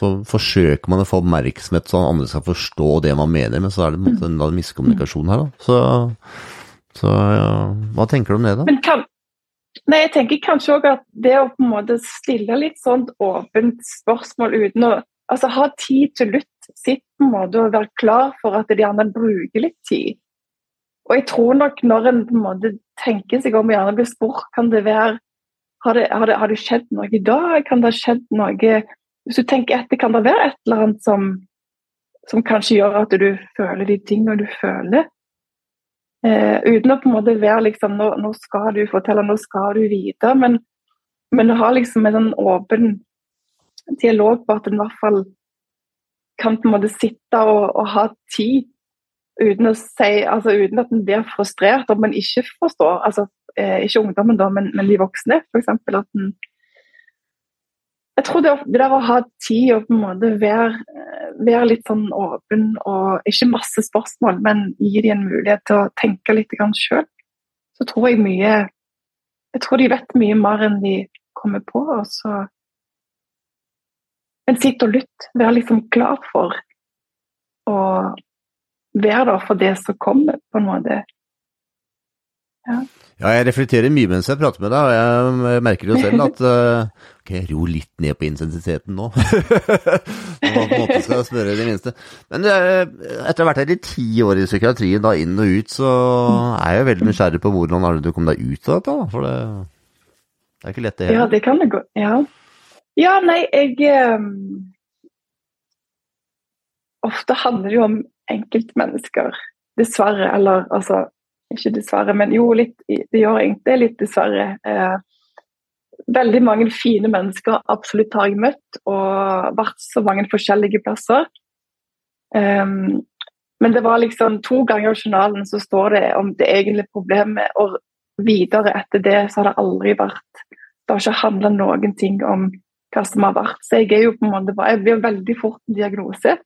A: så forsøker man å få oppmerksomhet så andre skal forstå det man mener, men så er det en måte en miskommunikasjon her, da. Så, så ja, hva tenker du om det, da?
B: Men kan, nei, jeg tenker kanskje òg at det å på en måte stille litt sånn åpent spørsmål uten å altså ha tid til lytt, sitt på en måte og være klar for at de andre bruker litt tid. Og jeg tror nok når en på en måte tenker seg om og gjerne blir spurt, kan det være har det, har, det, har det skjedd noe i dag? Kan det ha skjedd noe Hvis du tenker etter, kan det være et eller annet som, som kanskje gjør at du føler de tingene du føler? Eh, uten å på en måte være liksom nå, nå skal du fortelle, nå skal du vite. Men, men å ha liksom en sånn åpen dialog på at en i hvert fall kan på en måte sitte og, og ha tid uten å si, altså uten at en blir frustrert om en ikke forstår. altså eh, Ikke ungdommen, da, men, men de voksne. Eksempel, at en jeg tror det, det der å ha tid og på en måte være, være litt sånn åpen og ikke masse spørsmål, men gi dem en mulighet til å tenke litt sjøl, så tror jeg mye Jeg tror de vet mye mer enn de kommer på. og så Men sitt og lytt. Vær liksom klar for å være der for det som kommer, på en måte.
A: Ja. ja. jeg reflekterer mye mens jeg prater med deg, og jeg merker jo selv at uh, Ok, ro litt ned på intensiteten nå. Når man på en måte skal spørre det minste. Men uh, etter å ha vært her i ti år i psykiatrien, da inn og ut, så er jeg veldig nysgjerrig på hvordan er det du kom deg ut av dette? For det, det, er ikke lett, det
B: heller. Ja, det kan det gå. Ja. ja, nei, jeg um... Ofte handler det jo om enkeltmennesker, dessverre. Eller altså ikke dessverre, men jo, litt, det gjør egentlig litt dessverre. Eh, veldig mange fine mennesker absolutt har jeg møtt, og vært så mange forskjellige plasser. Um, men det var liksom to ganger i journalen så står det om det egentlige problemet, og videre etter det så har det aldri vært Det har ikke handla noen ting om hva som har vært. Så jeg er jo på en måte Jeg blir veldig fort en diagnose.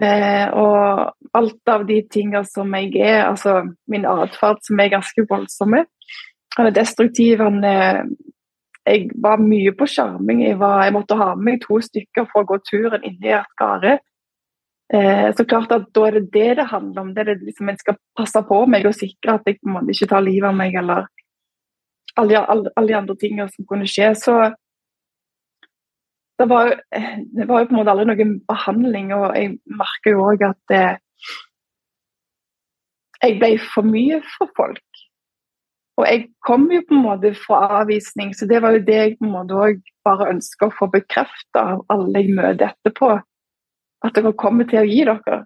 B: Eh, og alt av de tingene som jeg er, altså min atferd som er ganske voldsomme. Han er destruktiv. Han er, jeg var mye på skjerming. Jeg, jeg, måtte ha med meg to stykker for å gå turen inni et gare. Eh, så klart at da er det det det handler om. Det er det liksom En skal passe på meg og sikre at jeg på en måte ikke tar livet av meg eller alle, alle de andre tingene som kunne skje. Så det var, det var, jo på en måte aldri noen behandling, og jeg merker jo òg at det, jeg ble for mye for folk. Og jeg kom jo på en måte fra avvisning, så det var jo det jeg på en måte òg bare ønsker å få bekrefta av alle jeg møter etterpå. At dere kommer til å gi dere.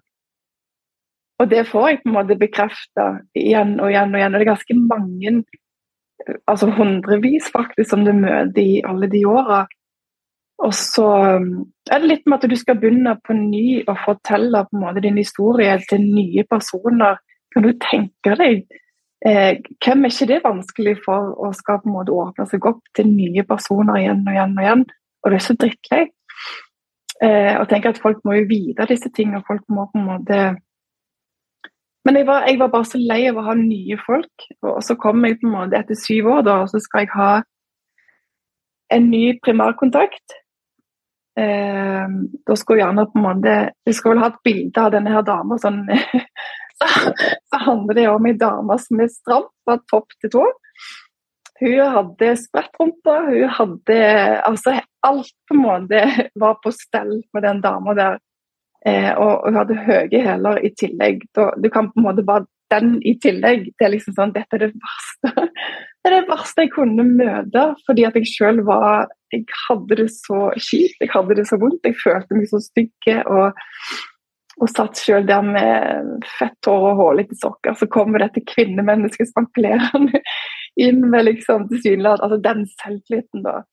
B: Og det får jeg på en måte bekrefta igjen og igjen og igjen. Og det er ganske mange, altså hundrevis faktisk, som du møter i alle de åra og så um, er det litt med at du skal begynne på ny og fortelle på en måte din historie til nye personer. Kan du tenke deg eh, Hvem er ikke det vanskelig for å skal på en måte åpne seg opp til nye personer igjen og igjen og igjen? Og det er så drittlei. Eh, og tenke at folk må jo vite disse tingene. Folk må på en måte Men jeg var, jeg var bare så lei av å ha nye folk. Og så kom jeg på en måte etter syv år, da, og så skal jeg ha en ny primærkontakt. Eh, da skulle gjerne på en måte Vi skal vel ha et bilde av denne her dama. Sånn, så, så, handler det om ei dame som er stram fra topp til tå. Hun hadde sprettrumpe, hun hadde altså Alt på en måte var på stell med den dama der. Eh, og hun hadde høye hæler i tillegg. Da, du kan på en måte bare den i tillegg. Det er liksom sånn, Dette er det verste det er det verste jeg kunne møte. Fordi at jeg sjøl var Jeg hadde det så kjipt, jeg hadde det så vondt. Jeg følte meg så stygg. Og, og satt sjøl der med fett hår og hårete sokker. Så kommer dette kvinnemennesket spankulerende inn med liksom tilsynelatende altså den selvtilliten, da.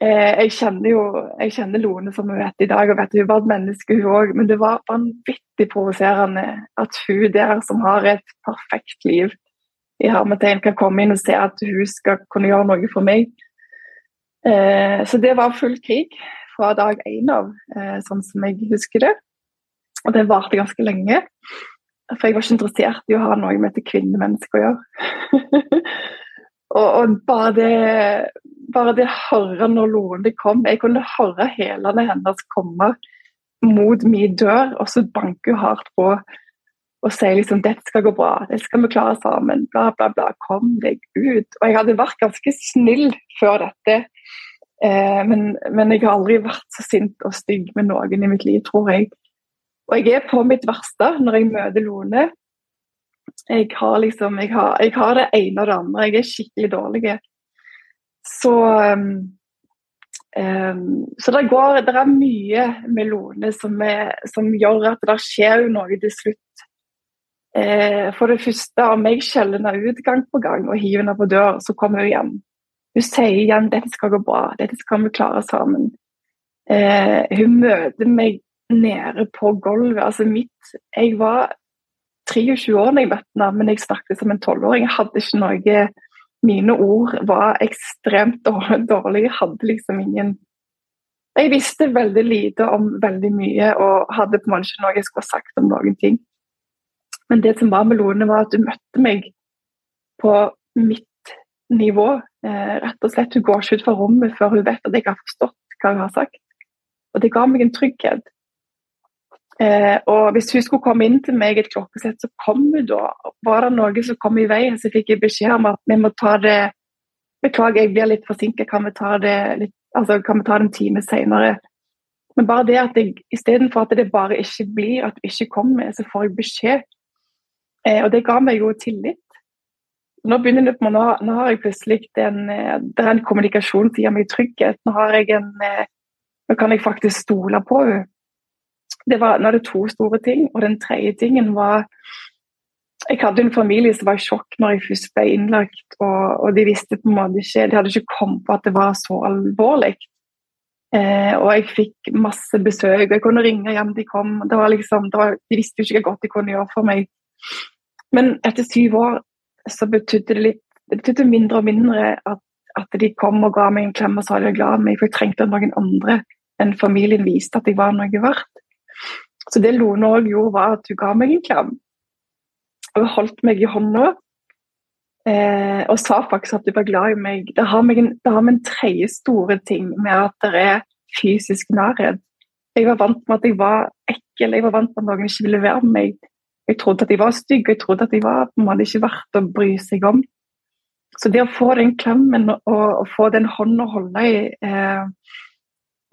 B: Eh, jeg kjenner jo jeg kjenner Lone som hun vet i dag, og vet hun var et menneske hun òg. Men det var vanvittig provoserende at hun der som har et perfekt liv, i hermetegn kan komme inn og se at hun skal kunne gjøre noe for meg. Eh, så det var full krig fra dag én av, eh, sånn som jeg husker det. Og det varte ganske lenge. For jeg var ikke interessert i å ha noe med et kvinnemenneske å gjøre. og, og, bare det bare det høre når Lone kom Jeg kunne høre hælene hennes komme mot min dør, og så banker hun hardt på og sier liksom 'dette skal gå bra, dette skal vi klare sammen', bla, bla, bla. Kom deg ut. Og jeg hadde vært ganske snill før dette, eh, men, men, jeg har aldri vært så sint og stygg med noen i mitt liv, tror jeg. Og jeg er på mitt verste når jeg møter Lone. Jeg har liksom, jeg har, jeg har det ene og det andre. Jeg er skikkelig dårlig. Så um, um, så det, går, det er mye med Lone som, er, som gjør at det skjer noe til slutt Eh, for det første, om jeg skjeller ut gang på gang og hiver henne på dør, så kommer hun hjem. Hun sier igjen 'dette skal gå bra, dette skal vi klare sammen'. Eh, hun møter meg nede på gulvet. Altså mitt Jeg var 23 år da jeg møtte henne, men jeg snakket som en tolvåring. Jeg hadde ikke noe Mine ord var ekstremt dårlige. Jeg hadde liksom ingen Jeg visste veldig lite om veldig mye og hadde på en måte ikke noe jeg skulle ha sagt om noen ting. Men det som var med Lone, var at hun møtte meg på mitt nivå. Eh, rett og slett, Hun går ikke ut fra rommet før hun vet at jeg har forstått hva hun har sagt. Og det ga meg en trygghet. Eh, og hvis hun skulle komme inn til meg et klokkesett, så kom hun da. Var det noe som kom i veien, så fikk jeg beskjed om at vi må ta det Beklager, jeg blir litt forsinket, kan vi ta det litt, altså, kan vi ta det en time senere? Men bare det at jeg istedenfor at det bare ikke blir, at vi ikke kommer, så får jeg beskjed. Eh, og det ga meg jo tillit. Nå begynner det på, nå, nå har jeg plutselig en, eh, det er en kommunikasjon som gir meg trygghet. Nå har jeg en eh, Nå kan jeg faktisk stole på henne det var, nå er det to store ting. Og den tredje tingen var Jeg hadde en familie som var i sjokk når jeg først ble innlagt. Og, og de visste på en måte ikke De hadde ikke kommet på at det var så alvorlig. Eh, og jeg fikk masse besøk, jeg kunne ringe hjem de kom. Det var liksom, det var, de visste jo ikke hva godt de kunne gjøre for meg. Men etter syv år så betydde det litt Det betydde mindre og mindre at, at de kom og ga meg en klem og sa de var glad i meg, for jeg trengte noen andre enn familien viste at jeg var noe verdt. Så det Lone òg gjorde, var at hun ga meg en klem. Og hun holdt meg i hånda eh, og sa faktisk at hun var glad i meg. Det har med en, en tredje store ting med at det er fysisk nærhet. Jeg var vant med at jeg var ekkel, jeg var vant med at noen ikke ville være med meg. Jeg trodde at de var stygge, jeg trodde at de var på en måte ikke verdt å bry seg om. Så det å få den klemmen og, og få den hånda å holde i eh,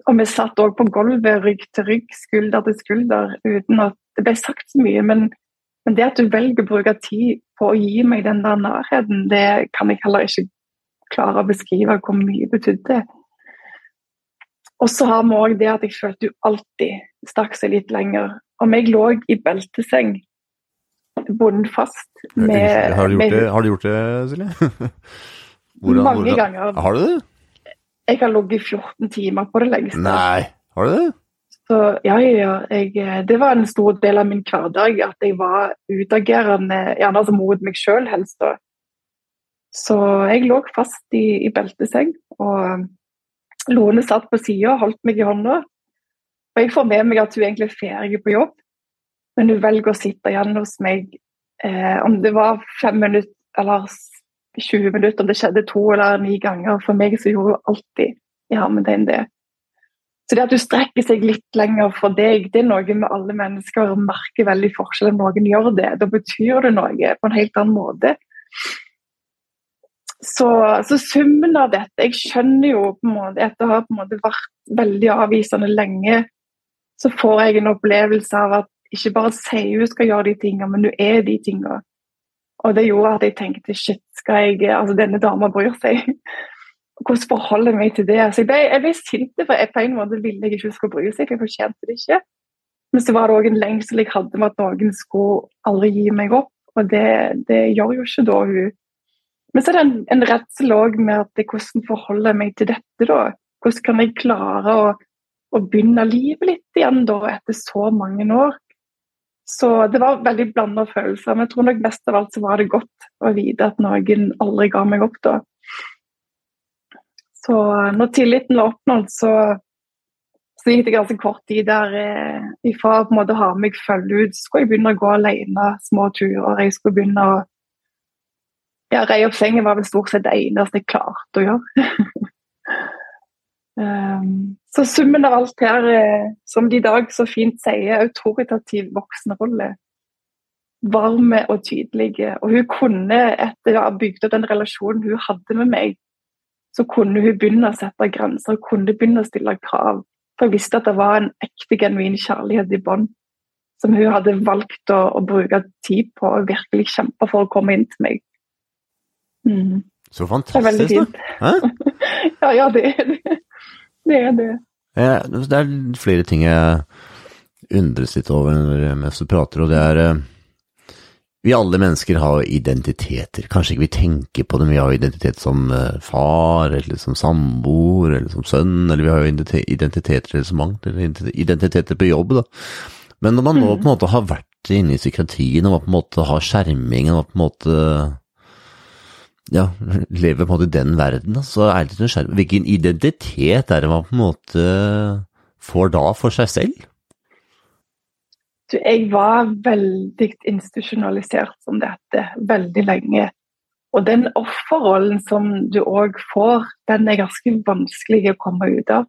B: og vi satt òg på gulvet, rygg til rygg, skulder til skulder, uten at det ble sagt så mye. Men, men, det at du velger å bruke tid på å gi meg den der nærheten, det kan jeg heller ikke klare å beskrive hvor mye betydde. Og så har vi òg det at jeg følte du alltid stakk seg litt lenger. Om jeg lå i belteseng, bundet fast med
A: Har du gjort, det, har du gjort det, Silje?
B: Hvordan, mange hvordan, ganger.
A: Har du det?
B: Jeg har ligget 14 timer på det lengste.
A: Nei, har du det?
B: Så ja, ja. Jeg, det var en stor del av min hverdag at jeg var utagerende, gjerne altså mot meg sjøl helst. da. Så jeg lå fast i, i belteseng, og Lone satt på sida og holdt meg i hånda. Og jeg får med meg at hun egentlig er ferdig på jobb, men hun velger å sitte igjen hos meg eh, om det var fem minutter eller 20 minutter, om det skjedde to eller ni ganger. For meg så gjorde hun alltid ja, med det. Så det at du strekker seg litt lenger for deg, det er noe med alle mennesker og merker veldig forskjell om noen gjør det. Da betyr det noe på en helt annen måte. Så, så, summen av dette Jeg skjønner jo på en måte etter å ha vært veldig avvisende lenge, så får jeg en opplevelse av at ikke bare sier hun skal gjøre de tingene, men hun er de tingene. Og det gjorde at jeg tenkte shit, skal jeg Altså, denne dama bryr seg. Hvordan forholder jeg meg til det? Så jeg ble, jeg ble sint, for jeg på en måte ville jeg ikke hun skulle bry seg, for jeg fortjente det ikke. Men så var det òg en lengsel jeg hadde med at noen skulle aldri gi meg opp. Og det, det gjør jo ikke da hun. Men så er det en, en redsel òg med at hvordan forholder jeg meg til dette, da? Hvordan kan jeg klare å, å begynne livet litt igjen da, etter så mange år? Så det var veldig blanda følelser. Men jeg tror nok mest av alt så var det godt å vite at noen aldri ga meg opp da. Så når tilliten var oppnådd, så, så gikk det ganske kort tid der eh, ifra på en måte å ha meg følge ut, så skulle jeg begynne å gå alene små turer. Jeg skulle begynne å ja, Reie opp sengen var vel stort sett det eneste jeg klarte å gjøre. Um, så summen av alt her, eh, som de i dag så fint sier, autoritativ voksenrolle. Varme og tydelige. Og hun kunne, etter å ha bygd opp den relasjonen hun hadde med meg, så kunne hun begynne å sette grenser, kunne begynne å stille krav. For jeg visste at det var en ekte, genuin kjærlighet i bånd. Som hun hadde valgt å, å, bruke tid på og virkelig kjempe for å komme inn til meg.
A: Mm. Så fantastisk,
B: da. ja, ja, det er det. Det er det.
A: Det er flere ting jeg undres litt over mens du prater, og det er eh, Vi alle mennesker har identiteter. Kanskje ikke vi tenker på dem. Vi har identitet som eh, far, eller som samboer, eller som sønn, eller vi har jo identiteter eller så mangt, eller identiteter på jobb, da. Men når man nå mm. på en måte har vært inne i psykiatrien, og man på en måte har skjermingen, og på en måte ja, lever på en måte i den verden, så er det litt nysgjerrig. Hvilken identitet er det man på en måte får da for seg selv?
B: Du, jeg var veldig institusjonalisert som dette veldig lenge. Og den offerrollen som du òg får, den er ganske vanskelig å komme ut av.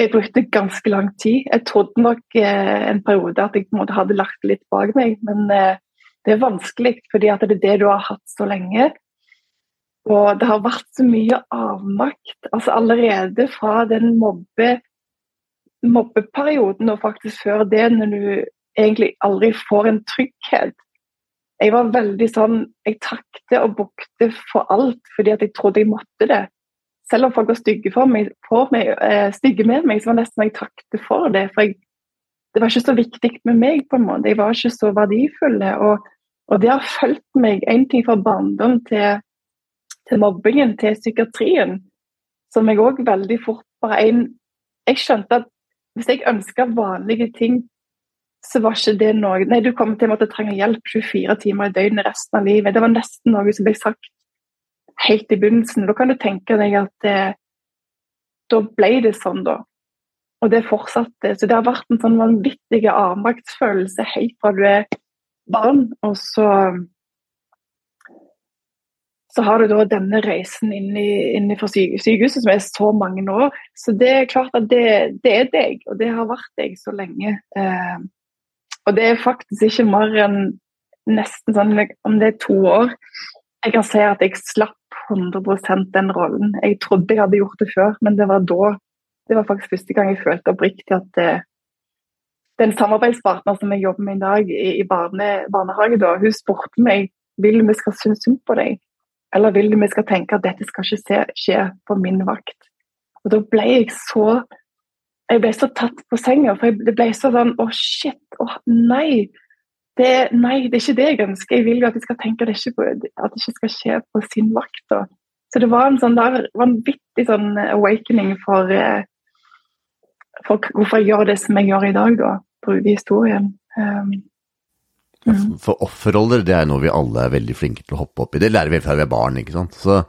B: Jeg brukte ganske lang tid. Jeg trodde nok eh, en periode at jeg på en måte hadde lagt det litt bak meg, men eh, det er vanskelig fordi at det er det du har hatt så lenge. Og det har vært så mye avmakt. altså Allerede fra den mobbe, mobbeperioden og faktisk før det, når du egentlig aldri får en trygghet. Jeg var veldig sånn Jeg takte og bukte for alt fordi at jeg trodde jeg måtte det. Selv om folk var stygge, meg, meg, eh, stygge med meg, så var det nesten jeg takte for det. For jeg, det var ikke så viktig med meg, på en måte. Jeg var ikke så verdifull. Og, og det har fulgt meg én ting fra barndom til til mobbingen, til psykiatrien, som jeg òg veldig fort bare en Jeg skjønte at hvis jeg ønska vanlige ting, så var ikke det noe Nei, du kommer til å måtte trenge hjelp 24 timer i døgnet resten av livet. Det var nesten noe som ble sagt helt i begynnelsen. Da kan du tenke deg at eh, da ble det sånn, da. Og det fortsatte. Så det har vært en sånn vanvittig avmaktsfølelse helt fra du er barn. Og så så har du da denne reisen inn, i, inn for sykehuset som er så mange år. Så det er klart at det, det er deg, og det har vært deg så lenge. Eh, og det er faktisk ikke mer enn nesten sånn om det er to år. Jeg kan si at jeg slapp 100% den rollen. Jeg trodde jeg hadde gjort det før, men det var da det var faktisk første gang jeg følte oppriktig at eh, den samarbeidspartner som jeg jobber med i dag i, i barne, barnehage, da, hun spurte meg vil vi skal synes synd på deg. Eller vil du vi skal tenke at dette skal ikke skje på min vakt? Og Da ble jeg så jeg ble så tatt på senga, for det ble så sånn Å, shit. Å, nei. Det, nei, det er ikke det jeg ønsker. Jeg vil jo at de skal tenke at det ikke, at det ikke skal skje på sin vakt. Da. Så det var en sånn der vanvittig sånn awakening for, eh, for hvorfor jeg gjør det som jeg gjør i dag, da. Bruke historien. Um,
A: Mm. For offerroller det er noe vi alle er veldig flinke til å hoppe opp i. Det lærer vi fra vi er barn. ikke sant? Så,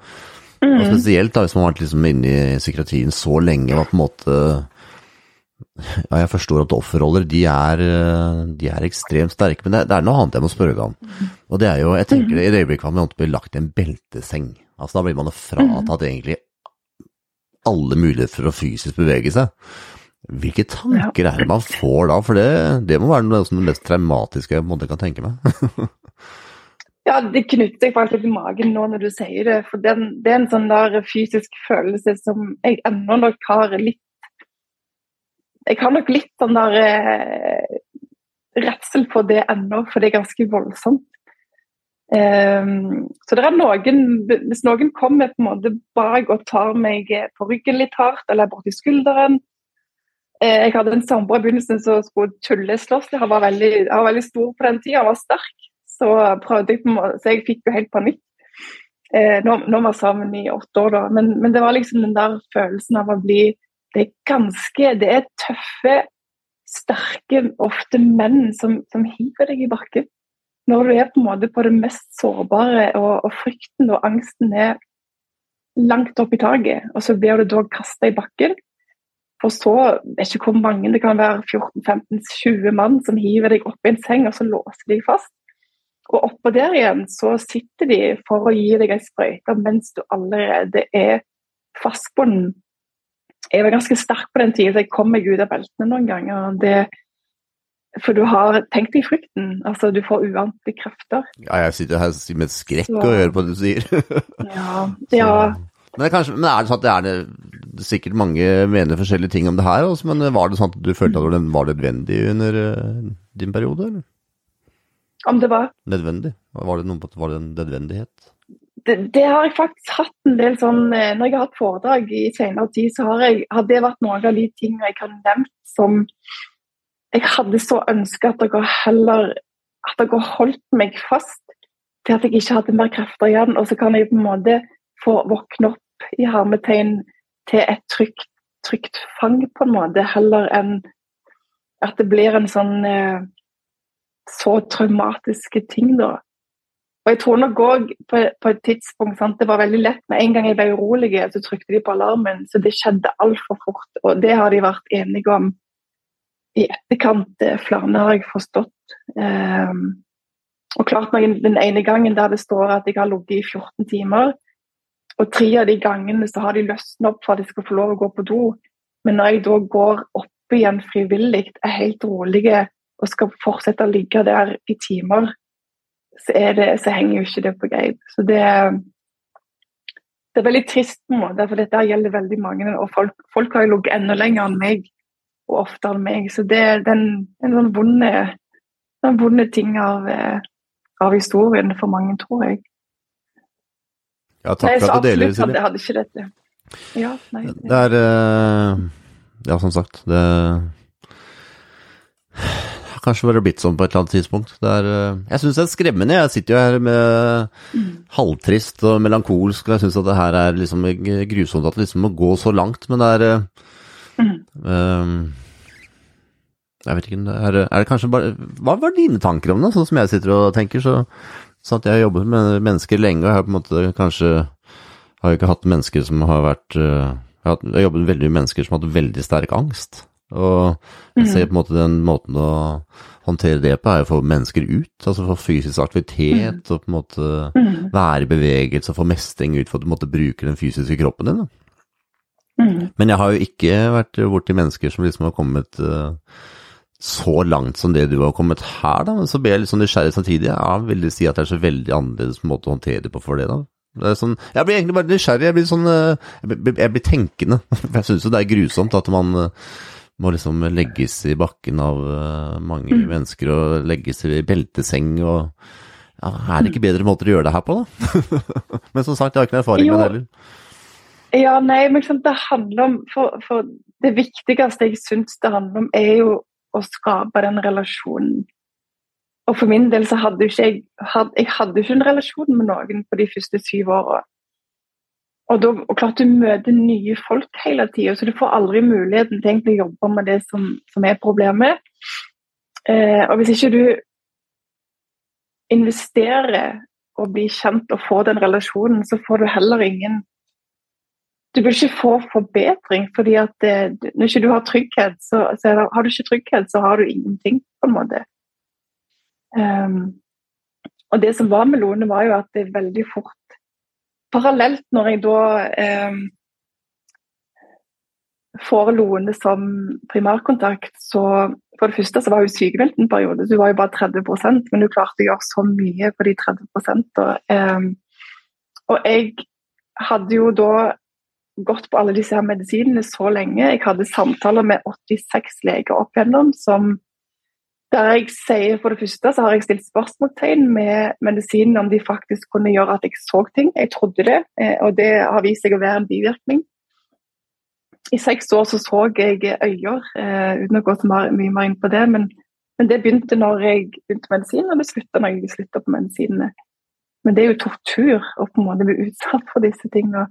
A: og Spesielt da, hvis man har vært liksom inne i psykiatrien så lenge og på en måte ja, jeg forstår at offerroller de er, de er ekstremt sterke, men det, det, er noe annet jeg må spørre om. Mm. Og det er jo, jeg tenker I det øyeblikket man blir lagt i en belteseng, altså da blir man fratatt egentlig alle muligheter for å fysisk bevege seg. Hvilke tanker ja. er det man får da? For det, det må være noe av det mest traumatiske jeg kan tenke meg.
B: ja, det knytter seg faktisk til magen nå når du sier det. For den, det er en sånn der fysisk følelse som jeg ennå nok har litt Jeg har nok litt sånn der eh, redsel på det ennå, for det er ganske voldsomt. Um, så det er noen Hvis noen kommer på en måte bak og tar meg på ryggen litt hardt, eller borti skulderen, jeg hadde en samboer i begynnelsen som skulle tulleslåss. Han var veldig, han var veldig stor på den tida, han var sterk. Så, jeg, så jeg fikk jo helt panikk. Eh, nå, nå var vi sammen i åtte år, da. Men, men, det var liksom den der følelsen av å bli Det er ganske Det er tøffe, sterke, ofte menn som, som hiver deg i bakken. Når du er på en måte på det mest sårbare, og, og frykten og angsten er langt opp i taket, og så blir du da kasta i bakken for så, vet ikke hvor mange, det kan være 14-15-20 mann som hiver deg opp i en seng, og så låser de fast. Og oppå der igjen så sitter de for å gi deg ei sprøyte mens du allerede er fastbunden. Jeg var ganske sterk på den tida, så jeg kom meg ut av beltene noen ganger. Det, for du har tenkt deg frykten. Altså, du får uante krefter.
A: Ja, jeg sitter her med skrekk og hører på det du sier.
B: ja, ja.
A: Men, kanskje, men, er det sånn at det er sikkert mange mener forskjellige ting om det her, også, men var det sånn at du følte at det var nødvendig under uh, din periode, eller?
B: Om det var?
A: Nødvendig? Var det, noe, var det en nødvendighet?
B: Det, det, har jeg faktisk hatt en del sånn eh, Når jeg har hatt foredrag i senere tid, så har, jeg, har det vært noen av de tingene jeg har nevnt som jeg hadde så ønska at dere heller at dere holdt meg fast til at jeg ikke hadde mer krefter igjen. Og så kan jeg på en måte få våkne opp i hermetegn til et trygt, trygt fang, på en måte, heller enn at det blir en sånn eh, så traumatiske ting, da. Og jeg tror nok òg på, på, et tidspunkt sant, Det var veldig lett med en gang jeg ble urolig, så trykte de på alarmen. Så det skjedde altfor fort. Og det har de vært enige om i etterkant. Eh, flere har jeg forstått. Um, Og klart meg Den ene gangen der det står at jeg har ligget i 14 timer, og tre av de gangene så har de løsnet opp for at jeg skal få lov å gå på do. Men når jeg da går opp igjen frivillig, er helt rolige og skal fortsette å ligge der i timer, så, det, så henger jo ikke det på greip. Så det, det, er veldig trist på en måte, for dette gjelder veldig mange. Og folk, folk har jo ligget enda lenger enn meg, og oftere enn meg. Så det, er en, en sånn vonde, den vonde ting av, eh, av historien for mange, tror jeg.
A: Ja, takk for at du deler,
B: Silje. Jeg hadde ikke rett. Ja, nei.
A: Det er uh, Ja, som sagt, det har kanskje vært blitt sånn på et eller annet tidspunkt. Det er, uh, jeg syns det er skremmende. Jeg sitter jo her med mm. halvtrist og melankolsk, og jeg syns at det her er liksom grusomt at det liksom må gå så langt, men det er uh, mm. Jeg vet ikke, er, er, det kanskje bare Hva var dine tanker om det, sånn som jeg sitter og tenker? så Sant? Jeg har jobbet med mennesker lenge, og jeg har på en måte kanskje har ikke hatt mennesker som har vært uh, Jeg har jobbet med veldig mennesker som har hatt veldig sterk angst. Og jeg ser mhm. på en måte den måten å håndtere det på, er å få mennesker ut. Altså få fysisk aktivitet, mm. og på en måte mm. være i bevegelse og få mestring ut for at du måtte bruke den fysiske kroppen din. Men jeg har jo ikke vært borti mennesker som liksom har kommet uh, så langt som det du har kommet her, da. Men så ble jeg litt sånn nysgjerrig samtidig. Ja, vil si at det er så veldig annerledes måte å håndtere det på for det, da. Det sånn, jeg blir egentlig bare nysgjerrig. Jeg blir sånn eh, Jeg blir, jeg blir tenkende. Jeg syns jo det er grusomt at man eh, må liksom legges i bakken av eh, mange mm. mennesker og legges i belteseng og ja, Er det ikke bedre måter å gjøre det her på, da? men som sagt, jeg har ikke noen erfaring jo. med det heller.
B: Ja, nei, men det handler om for, for det viktigste jeg syns det handler om, er jo å skape den relasjonen. Og for min del så hadde ikke jeg, hadde, jeg hadde ikke en relasjon med noen på de første syv åra. Og, og klart du møter nye folk hele tida, så du får aldri muligheten til å jobbe med det som, som er problemet. Eh, og hvis ikke du investerer og blir kjent og får den relasjonen, så får du heller ingen du vil ikke få forbedring, fordi at det, når ikke du har trygghet, så, så har du ikke trygghet, så har du ingenting, på en måte. Um, og det som var med Lone, var jo at det er veldig fort Parallelt når jeg da um, får Lone som primærkontakt, så for det første så var hun sykemeldt en periode, så hun var jo bare 30% men hun klarte å gjøre så mye på de 30 og, um, og jeg hadde jo da gått på alle disse her medisinene så lenge. Jeg hadde samtaler med 86 leger opp igjennom som der jeg sier For det første så har jeg stilt spørsmålstegn med medisinene om de faktisk kunne gjøre at jeg så ting. Jeg trodde det, eh, og det har vist seg å være en bivirkning. I seks år så så jeg øyer, eh, uten å gå så mye mer inn på det. Men, men det begynte når jeg begynte medisin, og det slutta når jeg slutta på medisinene. Men det er jo tortur å på en måte bli utsatt for disse tingene.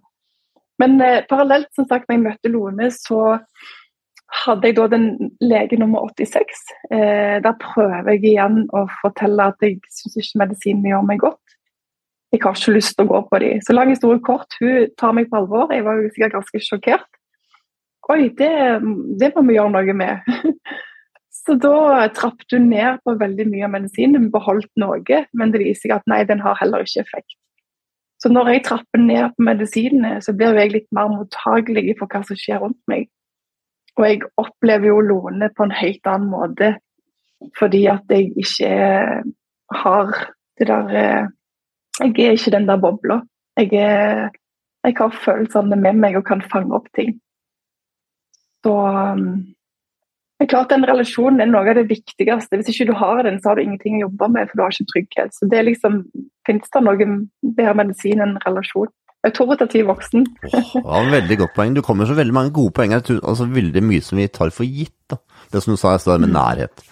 B: Men eh, parallelt, som sagt, når jeg møtte Lone, så hadde jeg da den lege nummer 86. Eh, der prøver jeg igjen å fortelle at jeg syns ikke medisinene gjør meg godt. Jeg har ikke lyst til å gå på dem. Så lang historie kort, hun tar meg på alvor. Jeg var jo sikkert ganske sjokkert. Oi, det, det må vi gjøre noe med. Så da trappet hun ned på veldig mye av medisinen. Hun beholdt noe, men det viser seg at nei, den har heller ikke effekt. Så når jeg trapper ned på medisinene, så blir jeg litt mer mottagelig for hva som skjer rundt meg. Og jeg opplever jo Lone på en helt annen måte fordi at jeg ikke har det der eh, Jeg er ikke den der bobla. Jeg, jeg har følelsene med meg og kan fange opp ting. Så um, det er klart Den relasjonen er noe av det viktigste. Hvis ikke du har den, så har du ingenting å jobbe med, for du har ikke trygghet. Så det er liksom, Finnes det noe bedre medisin enn relasjon? Autoritativ voksen.
A: oh, ja, veldig godt poeng. Du kommer så veldig mange gode poeng. Altså, veldig mye som vi tar for gitt. da. Det som du sa i stad med nærhet.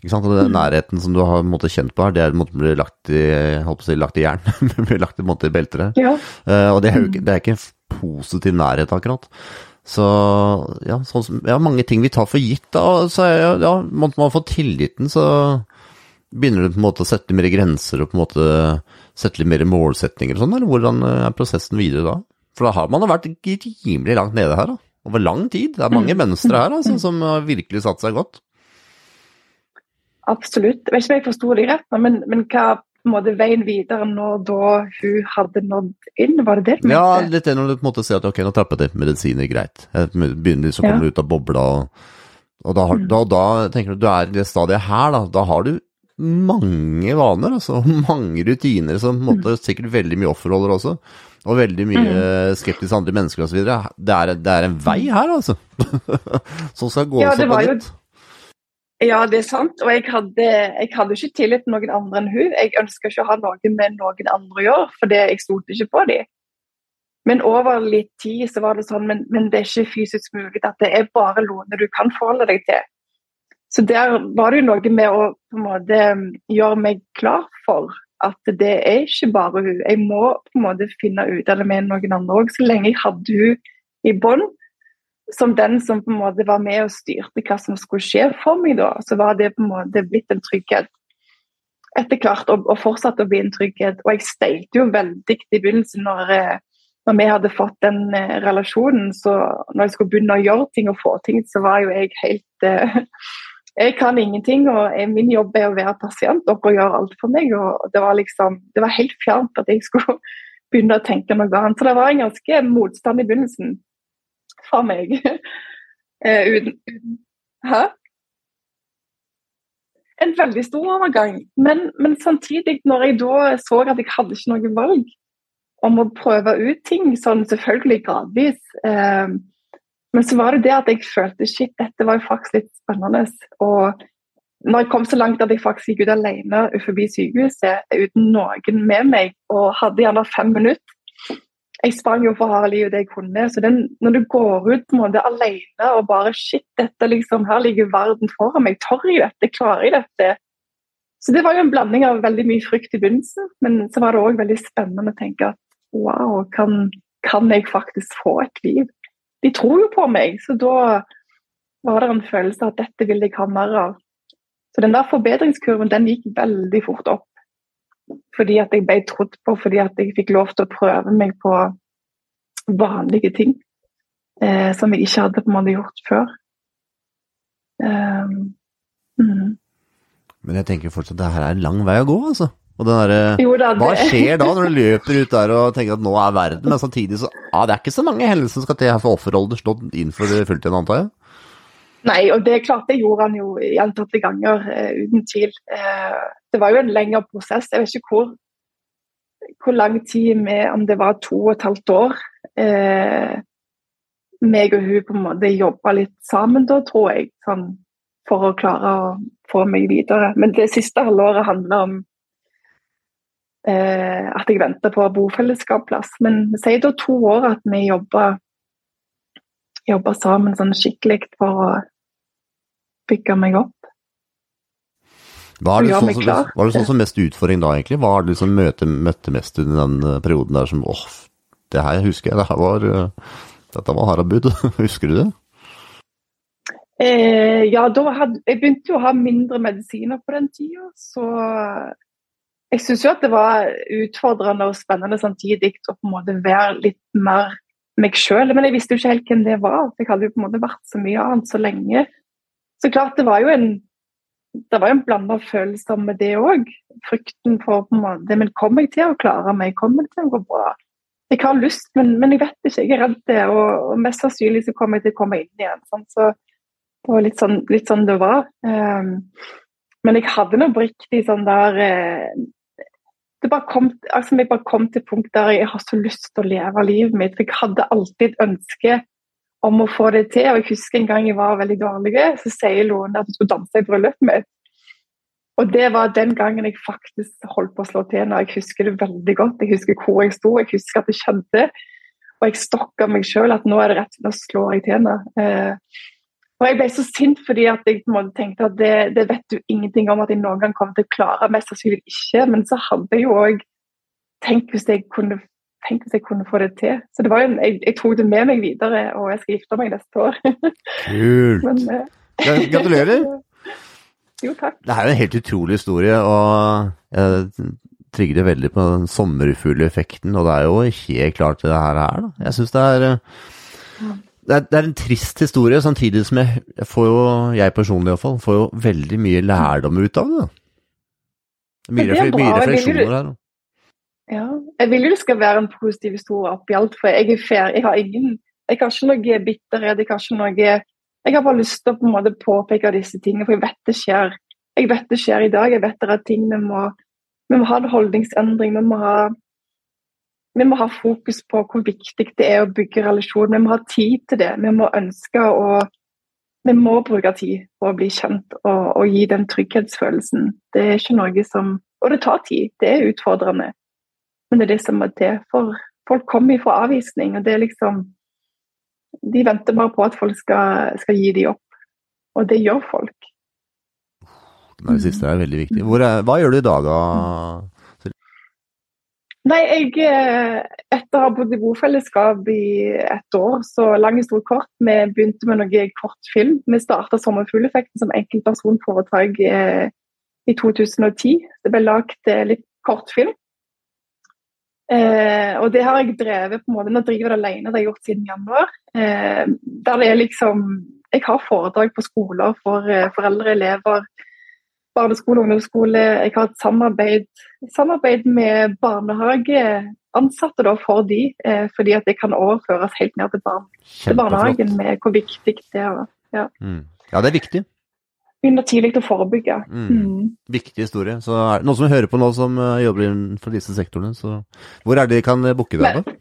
A: Ikke sant? Og den nærheten som du har måte, kjent på her, det er måte, blir lagt i, å si, lagt i jern. blir lagt i, måte, i belter her.
B: Ja.
A: Uh, og det er jo ikke, det er ikke en positiv nærhet, akkurat. Så ja, sånn, ja, mange ting vi tar for gitt. da, så ja, ja, Måtte man få tilliten, så begynner du på en måte å sette mer grenser og på en måte sette litt mer målsetninger og sånn, eller hvordan er prosessen videre da? For da har man vært rimelig langt nede her, da. Over lang tid. Det er mange mm. her altså, som har virkelig satt seg godt.
B: Absolutt. Jeg vet ikke om jeg forsto det rett, men, men hva på en måte veien videre når da hun hadde nådd inn? Var det det du mente?
A: Ja, litt det når du på en måte ser at ok, nå trapper jeg til medisiner, greit. Begynner begynner liksom å komme ut av bobla, og, og da, har,
B: Mm.
A: da, da tenker du du er i det stadiet her, da. Da har du mange vaner, altså. Mange rutiner som på en måte sikkert veldig mye offerroller også. Og veldig mye skeptisk til andre mennesker osv. Det, er- det er en vei her, altså. Som skal gås
B: Ja, det
A: opp
B: var
A: og
B: jo-
A: dit.
B: Ja, det er sant. Og jeg hadde, jeg hadde ikke tillit til noen andre enn hun. Jeg ønska ikke å ha noe med noen andre å gjøre, for jeg stolte ikke på dem. Men over litt tid så var det sånn, men, men det er ikke fysisk mulig at det er bare Lone du kan forholde deg til. Så der var det jo noe med å på en måte gjøre meg klar for at det er ikke bare hun. Jeg må på en måte finne ut av det med noen andre òg. Så lenge jeg hadde hun i bånd, som den som på en måte var med og styrte hva som skulle skje for meg, da, så var det på en måte blitt en trygghet etter hvert, og, og fortsatte å bli en trygghet. Og jeg steilte jo veldig i begynnelsen når, eh, når vi hadde fått den eh, relasjonen. Så når jeg skulle begynne å gjøre ting og få ting, så var jo jeg helt eh, Jeg kan ingenting, og jeg, min jobb er å være pasient. Dere gjør alt for meg. og Det var liksom, det var helt fjernt at jeg skulle begynne å tenke noe annet. Så det var en ganske motstand i begynnelsen fra meg. Eh, uten, hæ? En veldig stor overgang. Men, men samtidig, når jeg da så at jeg hadde ikke noe valg om å prøve ut ting, sånn selvfølgelig gradvis eh, Men så var det det at jeg følte shit, dette var jo faktisk litt spennende. Og når jeg kom så langt at jeg faktisk gikk ut alene forbi sykehuset uten noen med meg, og hadde gjerne fem minutter jeg sprang jo for harde livet det jeg kunne. Så den, når du går ut på en måte alene og bare Shit, dette liksom, her ligger verden foran meg. Tør jeg dette? Klarer jeg dette? Så det var jo en blanding av veldig mye frykt i begynnelsen, men så var det òg veldig spennende å tenke at wow, kan, kan jeg faktisk få et liv? De tror jo på meg, så da var det en følelse av at dette vil jeg ha mer av. Så den der forbedringskurven den gikk veldig fort opp fordi at jeg ble trodd på, fordi at jeg fikk lov til å prøve meg på vanlige ting eh, som jeg ikke hadde på en måte gjort før. Um, mm.
A: Men jeg tenker fortsatt at det her er en lang vei å gå, altså. Og den
B: der, da,
A: Hva skjer da når du løper ut der og tenker at nå er verden, men samtidig så ah, det er ikke så mange hendelser som skal til her for offerroller slått inn for fulltid, antar jeg?
B: Nei, og det er klart det gjorde han jo gjentatte ganger, uh, uten tvil. Uh, det var jo en lengre prosess. Jeg vet ikke hvor, hvor lang tid med, om det var to og et halvt år. Uh, meg og hun på en måte jobba litt sammen da, tror jeg, sånn, for å klare å få meg videre. Men det siste halvåret handler om at jeg venter på bofellesskapsplass. Men si da to år at vi jobba jobba sammen sånn skikkelig for å bygge meg opp.
A: Var det, sånn som, var det sånn som mest utfordring da, egentlig? Hva er det liksom møte, møtte mest i den perioden der som åh, det her husker jeg, det her var eh, Dette var harabud. husker du det?
B: Eh, ja, da hadde, jeg begynte jo å ha mindre medisiner på den tida, så jeg syns jo at det var utfordrende og spennende samtidig å på en måte være litt mer meg sjøl. Men jeg visste jo ikke helt hvem det var. Jeg hadde jo på en måte vært så mye annet så lenge. Så klart, det var jo en det var jo en blanda følelser med det òg. Frykten for på en måte Men kommer jeg til å klare meg? Kommer det til å gå bra? Jeg har lyst, men, men jeg vet ikke. Jeg er redd det. Og, og mest sannsynlig så kommer jeg til å komme inn igjen. Sånn, Så det var litt sånn, litt sånn det var. Um, men jeg hadde nå riktig sånn der eh, det bare kom, altså Jeg bare kom til punkt der jeg har så lyst til å leve livet mitt. for Jeg hadde alltid et ønske om å få det til. og Jeg husker en gang jeg var veldig dårlig, så sier Lone at hun skulle danse i bryllupet mitt. Og det var den gangen jeg faktisk holdt på å slå til. Når jeg husker det veldig godt. Jeg husker hvor jeg sto, jeg husker at det skjedde. Og jeg stokka meg sjøl at nå er det rett, nå slår jeg til. Eh, og jeg ble så sint fordi at jeg på en måte tenkte at det, det vet du ingenting om at jeg noen gang kommer til å klare. Mest sannsynlig ikke. Men så hadde jeg jo òg tenkt hvis jeg kunne Tenk hvis jeg kunne få det til. Så det var jo, jeg, jeg tok det med meg videre, og jeg skal gifte meg neste år.
A: Kult.
B: Men,
A: uh, Gratulerer.
B: jo, takk.
A: Det er jo en helt utrolig historie, og jeg trigger det veldig på den sommerfugleffekten, og det er jo helt klart det her er, da. Jeg syns det er eh, det er, det en trist historie, samtidig som jeg, jeg får jo, jeg personlig iallfall, får jo veldig mye lærdom ut av det. da. Mye,
B: det
A: mye refleksjoner her.
B: Ja. Jeg vil jo det skal være en positiv historie oppi alt, for jeg er fair. Jeg har ingen Jeg har ikke noe bitterhet. Jeg har ikke noe Jeg har bare lyst til å på en måte påpeke disse tingene, for jeg vet det skjer. Jeg vet det skjer i dag. Jeg vet det er ting vi må Vi må ha en holdningsendring. Vi må ha vi må ha fokus på hvor viktig det er å bygge relasjon. Vi må ha tid til det. Vi må ønske å Vi må bruke tid på å bli kjent og, og gi den trygghetsfølelsen. Det er ikke noe som Og det tar tid. Det er utfordrende. Men det er det som er til. For folk kommer fra avvisning, og det er liksom De venter bare på at folk skal, skal gi dem opp. Og det gjør folk.
A: Det siste er veldig viktig. Er, hva gjør du i dag, da?
B: Nei, jeg eh, Etter å ha bodd i bofellesskap i ett år, så lang historie kort, vi begynte med noe kortfilm. Vi starta Sommerfugleffekten som enkeltpersonforetak eh, i 2010. Det ble lagd eh, litt kortfilm. Eh, og det har jeg drevet på en måte, Nå driver jeg det alene, det har jeg gjort siden januar. Eh, der det er liksom Jeg har foredrag på skoler for foreldre, elever, barneskole, og ungdomsskole. Jeg har et samarbeid, samarbeid med barnehageansatte da, for de, eh, fordi at det kan overføres helt ned til, barn, til barnehagen med hvor viktig det er. Ja,
A: Mm. Ja, det er viktig.
B: Begynne tidlig å forebygge.
A: Mm.
B: Mm.
A: Viktig historie. Så er det noen som hører på nå som eh, jobber innenfor disse sektorene, så hvor er det de kan eh, booke deg? da?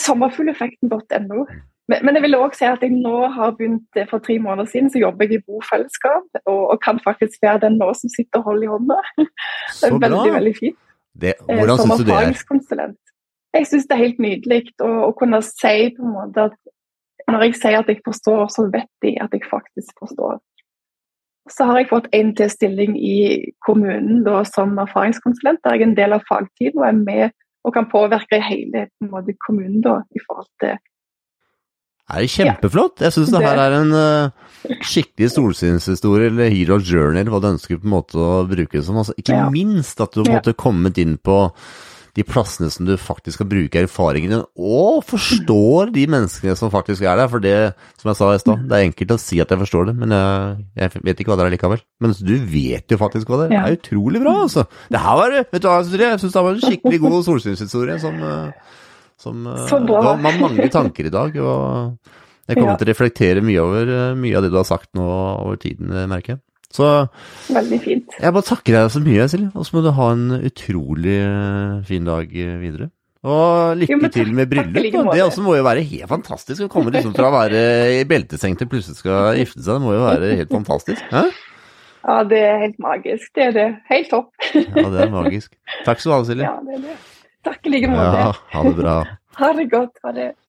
B: Sommerfugleffekten.no. Men, men jeg vil også si at jeg nå har begynt eh, for tre måneder siden, så jobber jeg i bofellesskap, og, og kan faktisk være den nå som sitter og holder i hånda. Det
A: Så bra!
B: veldig, veldig fint.
A: Det,
B: Eh,
A: hvordan
B: som
A: syns du det er?
B: Jeg syns det er helt nydelig å, å kunne si på en måte at når jeg sier at jeg forstår, så vet de at jeg faktisk forstår. Så har jeg fått en til stilling i kommunen da, som erfaringskonsulent. Der jeg er en del av fagtiden, og er med og kan påvirke hele måte, kommunen da, i forhold til
A: Er kjempeflott. Jeg syns det her er en eh, skikkelig solskinnshistorie, eller hero journey, eller hva du ønsker på en måte å bruke det som. Altså, ikke
B: Ja.
A: minst at du
B: Ja.
A: måtte kommet inn på de plassene som du faktisk skal bruke erfaringene, og forstår de menneskene som faktisk er der. For det, som jeg sa i stad, det er enkelt å si at jeg forstår det, men jeg, jeg vet ikke hva det er likevel. Men du vet jo faktisk hva det er. Det er utrolig bra, altså. Det her var, vet du hva, jeg syns det var en skikkelig god solskinnshistorie som eh, som var ma- mange tanker i dag, og jeg kommer
B: Ja.
A: til å reflektere mye over eh, mye av det du har sagt nå over tiden, eh, merker jeg. Så
B: Veldig fint.
A: jeg bare takker deg så mye, Silje, og så må du ha en utrolig eh, fin dag videre. Og lykke
B: Jo,
A: til med bryllup.
B: like.
A: Det også må jo være helt fantastisk å komme liksom fra å være i belteseng til plutselig skal gifte seg. Det må jo være helt fantastisk. Hæ?
B: Ja, det er helt magisk. Det er det. Helt topp.
A: Ja, det er magisk. Takk skal du ha, Silje.
B: Ja, det er det. Takk i like måte.
A: Ja, ha det bra.
B: Ha det godt. Ha det.